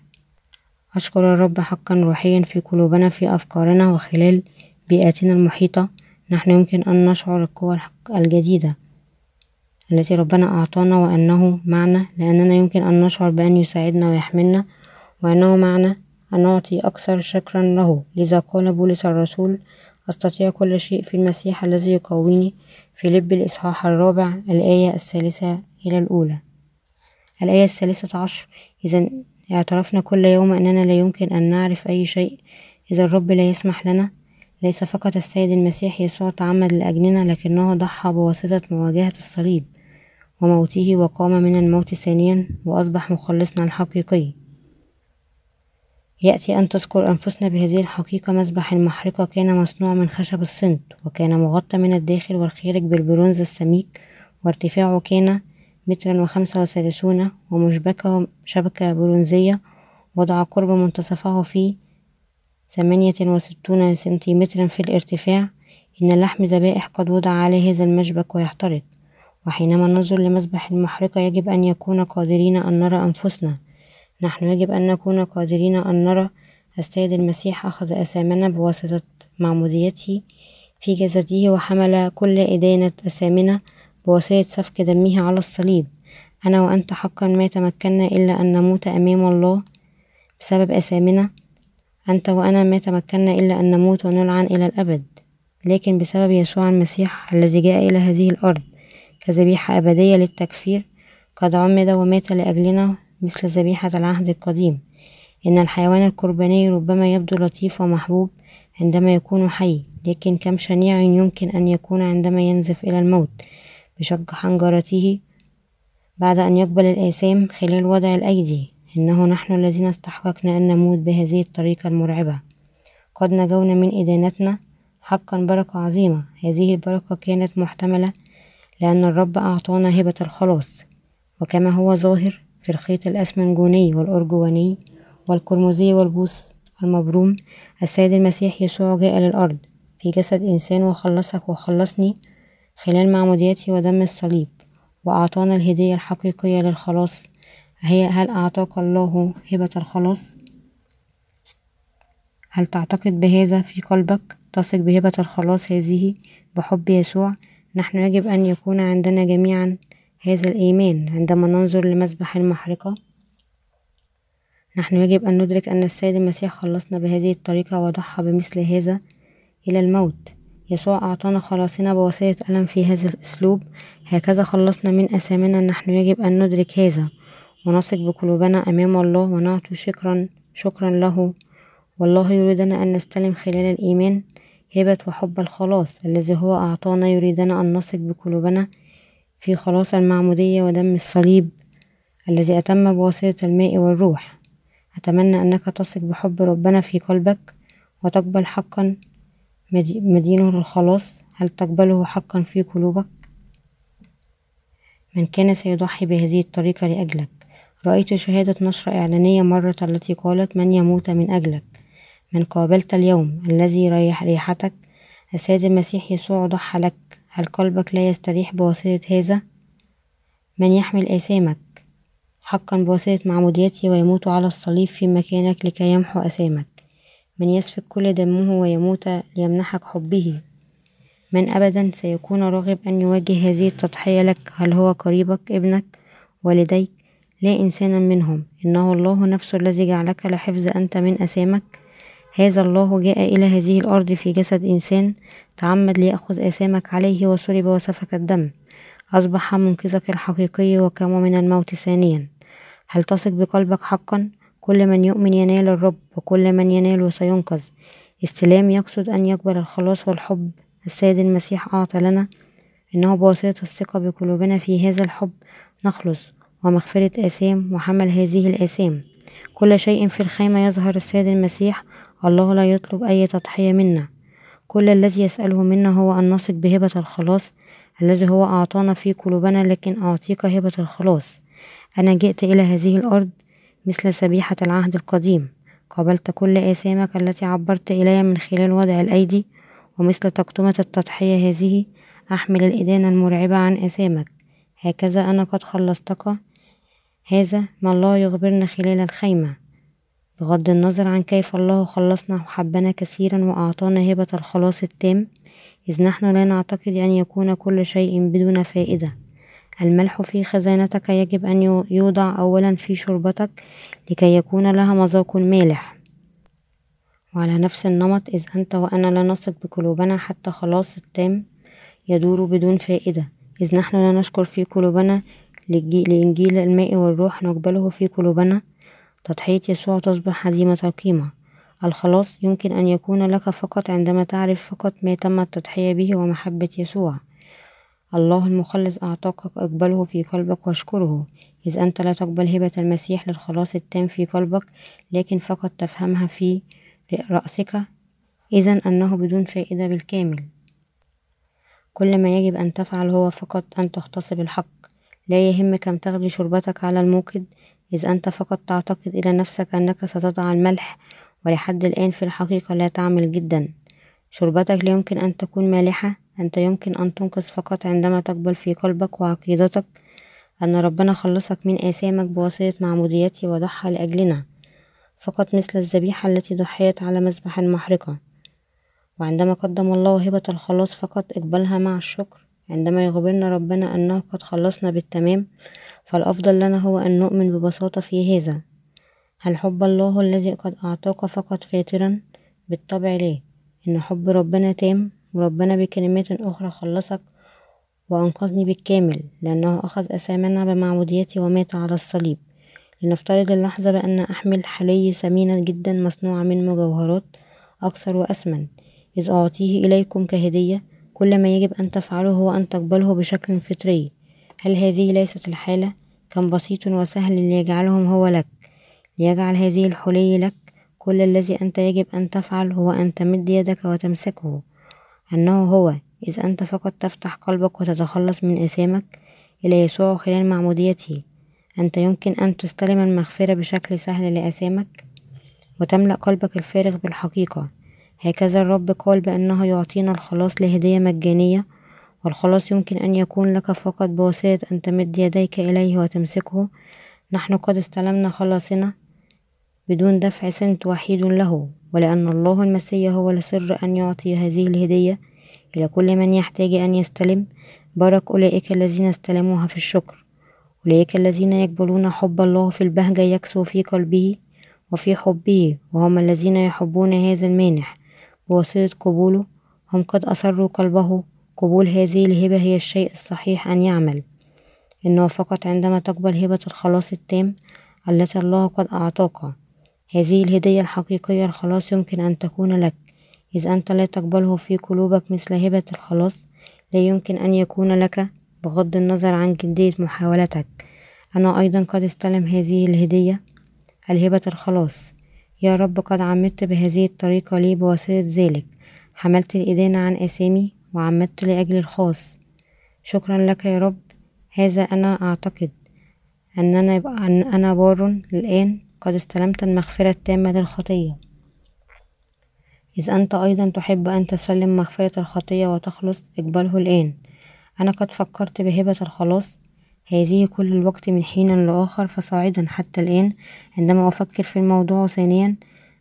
أشكر الرب حقا روحيا في قلوبنا في أفكارنا وخلال بيئتنا المحيطة نحن يمكن أن نشعر القوة الجديدة التي ربنا أعطانا وأنه معنا لأننا يمكن أن نشعر بأن يساعدنا ويحملنا وأنه معنا أن نعطي أكثر شكرا له. لذا قال بولس الرسول أستطيع كل شيء في المسيح الذي يقويني. في لب الإصحاح الرابع الآية الثالثة إلى الأولى. الآية الثالثة عشر إذا اعترفنا كل يوم أننا لا يمكن أن نعرف أي شيء. إذا الرب لا يسمح لنا ليس فقط السيد المسيح يسوع تعمد لأجلنا لكنه ضحى بواسطة مواجهة الصليب وموته وقام من الموت ثانيا وأصبح مخلصنا الحقيقي. يأتي أن تذكر أنفسنا بهذه الحقيقة مذبح المحرقة كان مصنوع من خشب الصنت وكان مغطى من الداخل والخارج بالبرونز السميك وارتفاعه كان مترا وخمسة وثلاثون ومشبكة شبكة برونزية وضع قرب منتصفه في ثمانية وستون سنتيمترا في الارتفاع. إن لحم ذبائح قد وضع على هذا المشبك ويحترق. وحينما ننظر لمذبح المحرقة يجب أن يكون قادرين أن نرى أنفسنا. نحن يجب أن نكون قادرين أن نرى السيد المسيح أخذ أثامنا بواسطة معموديته في جسده وحمل كل إدانة أثامنا بواسطة سفك دمه على الصليب. أنا وأنت حقا ما تمكنا إلا أن نموت أمام الله بسبب أثامنا أنت وأنا ما تمكنا إلا أن نموت ونلعن إلى الأبد. لكن بسبب يسوع المسيح الذي جاء إلى هذه الأرض كذبيحة أبدية للتكفير قد عمد ومات لأجلنا مثل ذبيحة العهد القديم. إن الحيوان القرباني ربما يبدو لطيف ومحبوب عندما يكون حي لكن كم شنيع يمكن أن يكون عندما ينزف إلى الموت؟ بشق حنجرته بعد أن يقبل الآثام خلال وضع الأيدي. إنه نحن الذين استحققنا أن نموت بهذه الطريقة المرعبة. قد نجونا من إدانتنا. حقا بركة عظيمة. هذه البركة كانت محتملة لأن الرب أعطانا هبة الخلاص. وكما هو ظاهر في الخيط الأسمنجوني والأرجواني والقرمزي والبوص المبروم السيد المسيح يسوع جاء للأرض في جسد إنسان وخلصك وخلصني خلال معموديته ودم الصليب وأعطانا الهدية الحقيقية للخلاص. هي هل أعطاك الله هبة الخلاص؟ هل تعتقد بهذا في قلبك؟ تثق بهبة الخلاص هذه بحب يسوع. نحن يجب أن يكون عندنا جميعا هذا الإيمان عندما ننظر لمذبح المحرقة؟ نحن يجب أن ندرك أن السيد المسيح خلصنا بهذه الطريقة وضحى بمثل هذا إلى الموت. يسوع أعطانا خلاصنا بواسطة ألم في هذا الأسلوب. هكذا خلصنا من أثامنا. نحن يجب أن ندرك هذا ونثق بقلوبنا أمام الله ونعطي شكرا شكرا له. والله يريدنا أن نستلم خلال الإيمان هبة وحب الخلاص الذي هو أعطانا. يريدنا أن نثق بقلوبنا في خلاص المعمودية ودم الصليب الذي أتم بواسطة الماء والروح. أتمنى أنك تثق بحب ربنا في قلبك وتقبل حقا مدينه للخلاص. هل تقبله حقا في قلوبك؟ من كان سيضحي بهذه الطريقة لأجلك. رأيت شهادة نشرة إعلانية مرة التي قالت من يموت من أجلك. من قابلت اليوم الذي ريح ريحتك السيد المسيح يسوع ضحى لك هل قلبك لا يستريح بواسطة هذا؟ من يحمل آثامك حقا بواسطة معموديته ويموت على الصليب في مكانك لكي يمحو أثامك من يسفك كل دمه ويموت ليمنحك حبه. من أبدا سيكون راغب أن يواجه هذه التضحية لك. هل هو قريبك ابنك؟ والديك؟ لا إنسانا منهم. إنه الله نفسه الذي جعلك لحفظ أنت من أثامك هذا الله جاء إلى هذه الأرض في جسد إنسان تعمد ليأخذ آثامك عليه وصلب وسفك الدم. أصبح منقذك الحقيقي وقام من الموت ثانيا. هل تثق بقلبك حقا؟ كل من يؤمن ينال الرب وكل من ينال سينقذ. استلام يقصد أن يقبل الخلاص والحب. السيد المسيح أعطى لنا إنه بواسطة الثقة بقلوبنا في هذا الحب. نخلص ومغفرة آثام وحمل هذه الآثام. كل شيء في الخيمة يظهر السيد المسيح الله لا يطلب أي تضحية منا. كل الذي يسأله منا هو أن نثق بهبة الخلاص الذي هو أعطانا في قلوبنا لكن أعطيك هبة الخلاص. أنا جئت إلى هذه الأرض مثل ذبيحة العهد القديم. قابلت كل آثامك التي عبرت إلي من خلال وضع الأيدي ومثل تقدمة التضحية هذه أحمل الإدانة المرعبة عن آثامك. هكذا أنا قد خلصتك. هذا ما الله يخبرنا خلال الخيمة. بغض النظر عن كيف الله خلصنا وحبنا كثيرا وأعطانا هبة الخلاص التام إذ نحن لا نعتقد أن يكون كل شيء بدون فائدة. الملح في خزانتك يجب أن يوضع أولا في شربتك لكي يكون لها مذاق مالح. وعلى نفس النمط إذ أنت وأنا لا نثق بقلوبنا حتى خلاص التام يدور بدون فائدة. إذ نحن لا نشكر في قلوبنا لإنجيل الماء والروح نقبله في قلوبنا تضحية يسوع تصبح هزيمة القيمة. الخلاص يمكن أن يكون لك فقط عندما تعرف فقط ما تم التضحية به ومحبة يسوع. الله المخلص أعطاك أقبله في قلبك واشكره. إذ أنت لا تقبل هبة المسيح للخلاص التام في قلبك لكن فقط تفهمها في رأسك. إذا أنه بدون فائدة بالكامل. كل ما يجب أن تفعل هو فقط أن تغتصب الحق. لا يهم كم تغلي شربتك على الموقد إذ أنت فقط تعتقد إلى نفسك أنك ستضع الملح ولحد الآن في الحقيقة لا تعمل جدا. شربتك لا يمكن أن تكون مالحة. أنت يمكن أن تنقذ فقط عندما تقبل في قلبك وعقيدتك أن ربنا خلصك من آثامك بواسطة معموديته وضحى لأجلنا. فقط مثل الذبيحة التي ضحيت على مذبح المحرقة وعندما قدم الله هبة الخلاص فقط اقبلها مع الشكر. عندما يخبرنا ربنا أنه قد خلصنا بالتمام فالأفضل لنا هو أن نؤمن ببساطة في هذا. هل حب الله الذي قد أعطاك فقط فاترا؟ بالطبع لا. إن حب ربنا تام. وربنا بكلمات أخرى خلصك وأنقذني بالكامل لأنه أخذ أثامنا بمعموديته ومات على الصليب. لنفترض اللحظة بأن أحمل حلي ثمينة جدا مصنوعة من مجوهرات أكثر وأثمن. إذ أعطيه إليكم كهدية. كل ما يجب أن تفعله هو أن تقبله بشكل فطري. هل هذه ليست الحالة؟ كم بسيط وسهل ليجعلهم هو لك ليجعل هذه الحلي لك. كل الذي أنت يجب أن تفعل هو أن تمد يدك وتمسكه. أنه هو إذ أنت فقط تفتح قلبك وتتخلص من آثامك إلى يسوع خلال معموديته أنت يمكن أن تستلم المغفرة بشكل سهل لآثامك وتملأ قلبك الفارغ بالحقيقة. هكذا الرب قال بأنه يعطينا الخلاص لهدية مجانية والخلاص يمكن أن يكون لك فقط بواسطة أن تمد يديك إليه وتمسكه. نحن قد استلمنا خلاصنا بدون دفع سنت وحيد له ولأن الله المسيح هو لسر أن يعطي هذه الهدية إلى كل من يحتاج أن يستلم. بارك أولئك الذين استلموها في الشكر. أولئك الذين يقبلون حب الله في البهجة يكسو في قلبه وفي حبه وهم الذين يحبون هذا المانح بواسطة قبوله. هم قد أسروا قلبه قبول هذه الهبة هي الشيء الصحيح أن يعمل. إنه فقط عندما تقبل هبة الخلاص التام التي الله قد أعطاك. هذه الهدية الحقيقية الخلاص يمكن أن تكون لك. إذا أنت لا تقبله في قلوبك مثل هبة الخلاص لا يمكن أن يكون لك بغض النظر عن جدية محاولتك. أنا أيضا قد استلم هذه الهدية الهبة الخلاص. يا رب قد عمدت بهذه الطريقة لي بواسطة ذلك. حملت الإدانة عن آثامي وعمدت لأجل الخاص. شكرا لك يا رب. هذا أنا أعتقد أننا أن أنا بار الآن قد استلمت المغفرة التامة للخطية. إذ أنت أيضا تحب أن تسلم مغفرة الخطية وتخلص اقبله الآن. أنا قد فكرت بهبة الخلاص. هذه كل الوقت من حين لآخر فصاعدا حتى الآن. عندما أفكر في الموضوع ثانيا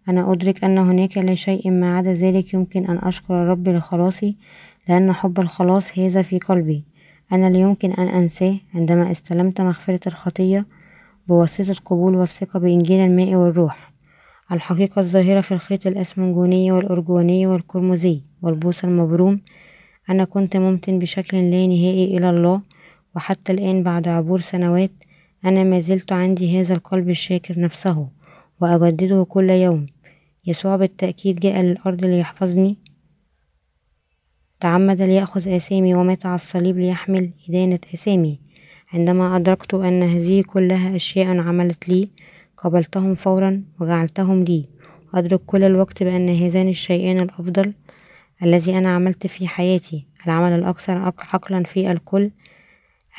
أنا أدرك أن هناك لا شيء ما عدا ذلك يمكن أن أشكر الرب لخلاصي. لأن حب الخلاص هذا في قلبي. أنا لا يمكن أن أنساه عندما استلمت مغفرة الخطية بواسطة قبول والثقة بإنجيل الماء والروح. الحقيقة الظاهرة في الخيط الأسمنجوني والأرجواني والقرمزي والبوص المبروم أنا كنت ممتن بشكل لا نهائي إلى الله وحتى الآن بعد عبور سنوات أنا ما زلت عندي هذا القلب الشاكر نفسه وأجدده كل يوم. يسوع بالتأكيد جاء للأرض ليحفظني تعمد ليأخذ آثامي ومات على الصليب ليحمل إدانة آثامي عندما أدركت أن هذه كلها أشياء عملت لي قبلتهم فورا وجعلتهم لي. أدرك كل الوقت بأن هذان الشيئان الأفضل الذي أنا عملت في حياتي. العمل الأكثر عقلا في الكل.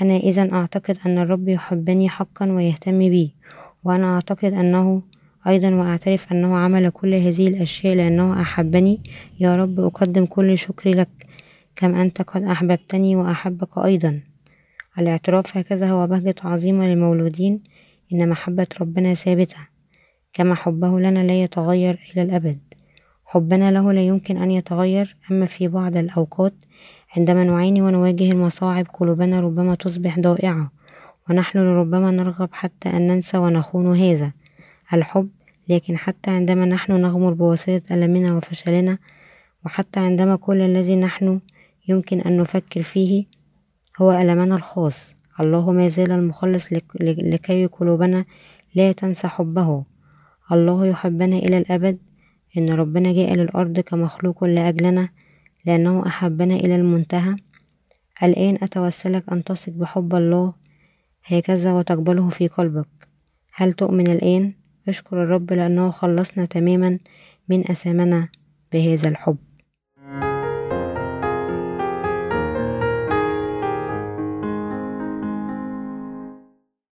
أنا إذا أعتقد أن الرب يحبني حقا ويهتم بي. وأنا أعتقد أنه أيضا وأعترف أنه عمل كل هذه الأشياء لأنه أحبني. يا رب أقدم كل شكري لك. كم أنت قد أحببتني وأحبك أيضا. الاعتراف هكذا هو بهجة عظيمة للمولودين إن محبة ربنا ثابتة. كما حبه لنا لا يتغير إلى الأبد. حبنا له لا يمكن أن يتغير أما في بعض الأوقات عندما نعاني ونواجه المصاعب قلوبنا ربما تصبح ضائعة ونحن لربما نرغب حتى أن ننسى ونخون هذا. الحب لكن حتى عندما نحن نغمر بواسطة ألمنا وفشلنا وحتى عندما كل الذي نحن يمكن أن نفكر فيه هو ألمنا الخاص. الله ما زال المخلص لكي قلوبنا لا تنسى حبه. الله يحبنا إلى الأبد. إن ربنا جاء للأرض كمخلوق لأجلنا لأنه أحبنا إلى المنتهى. الآن أتوسلك أن تثق بحب الله هكذا وتقبله في قلبك. هل تؤمن الآن؟ أشكر الرب لأنه خلصنا تماما من أثامنا بهذا الحب.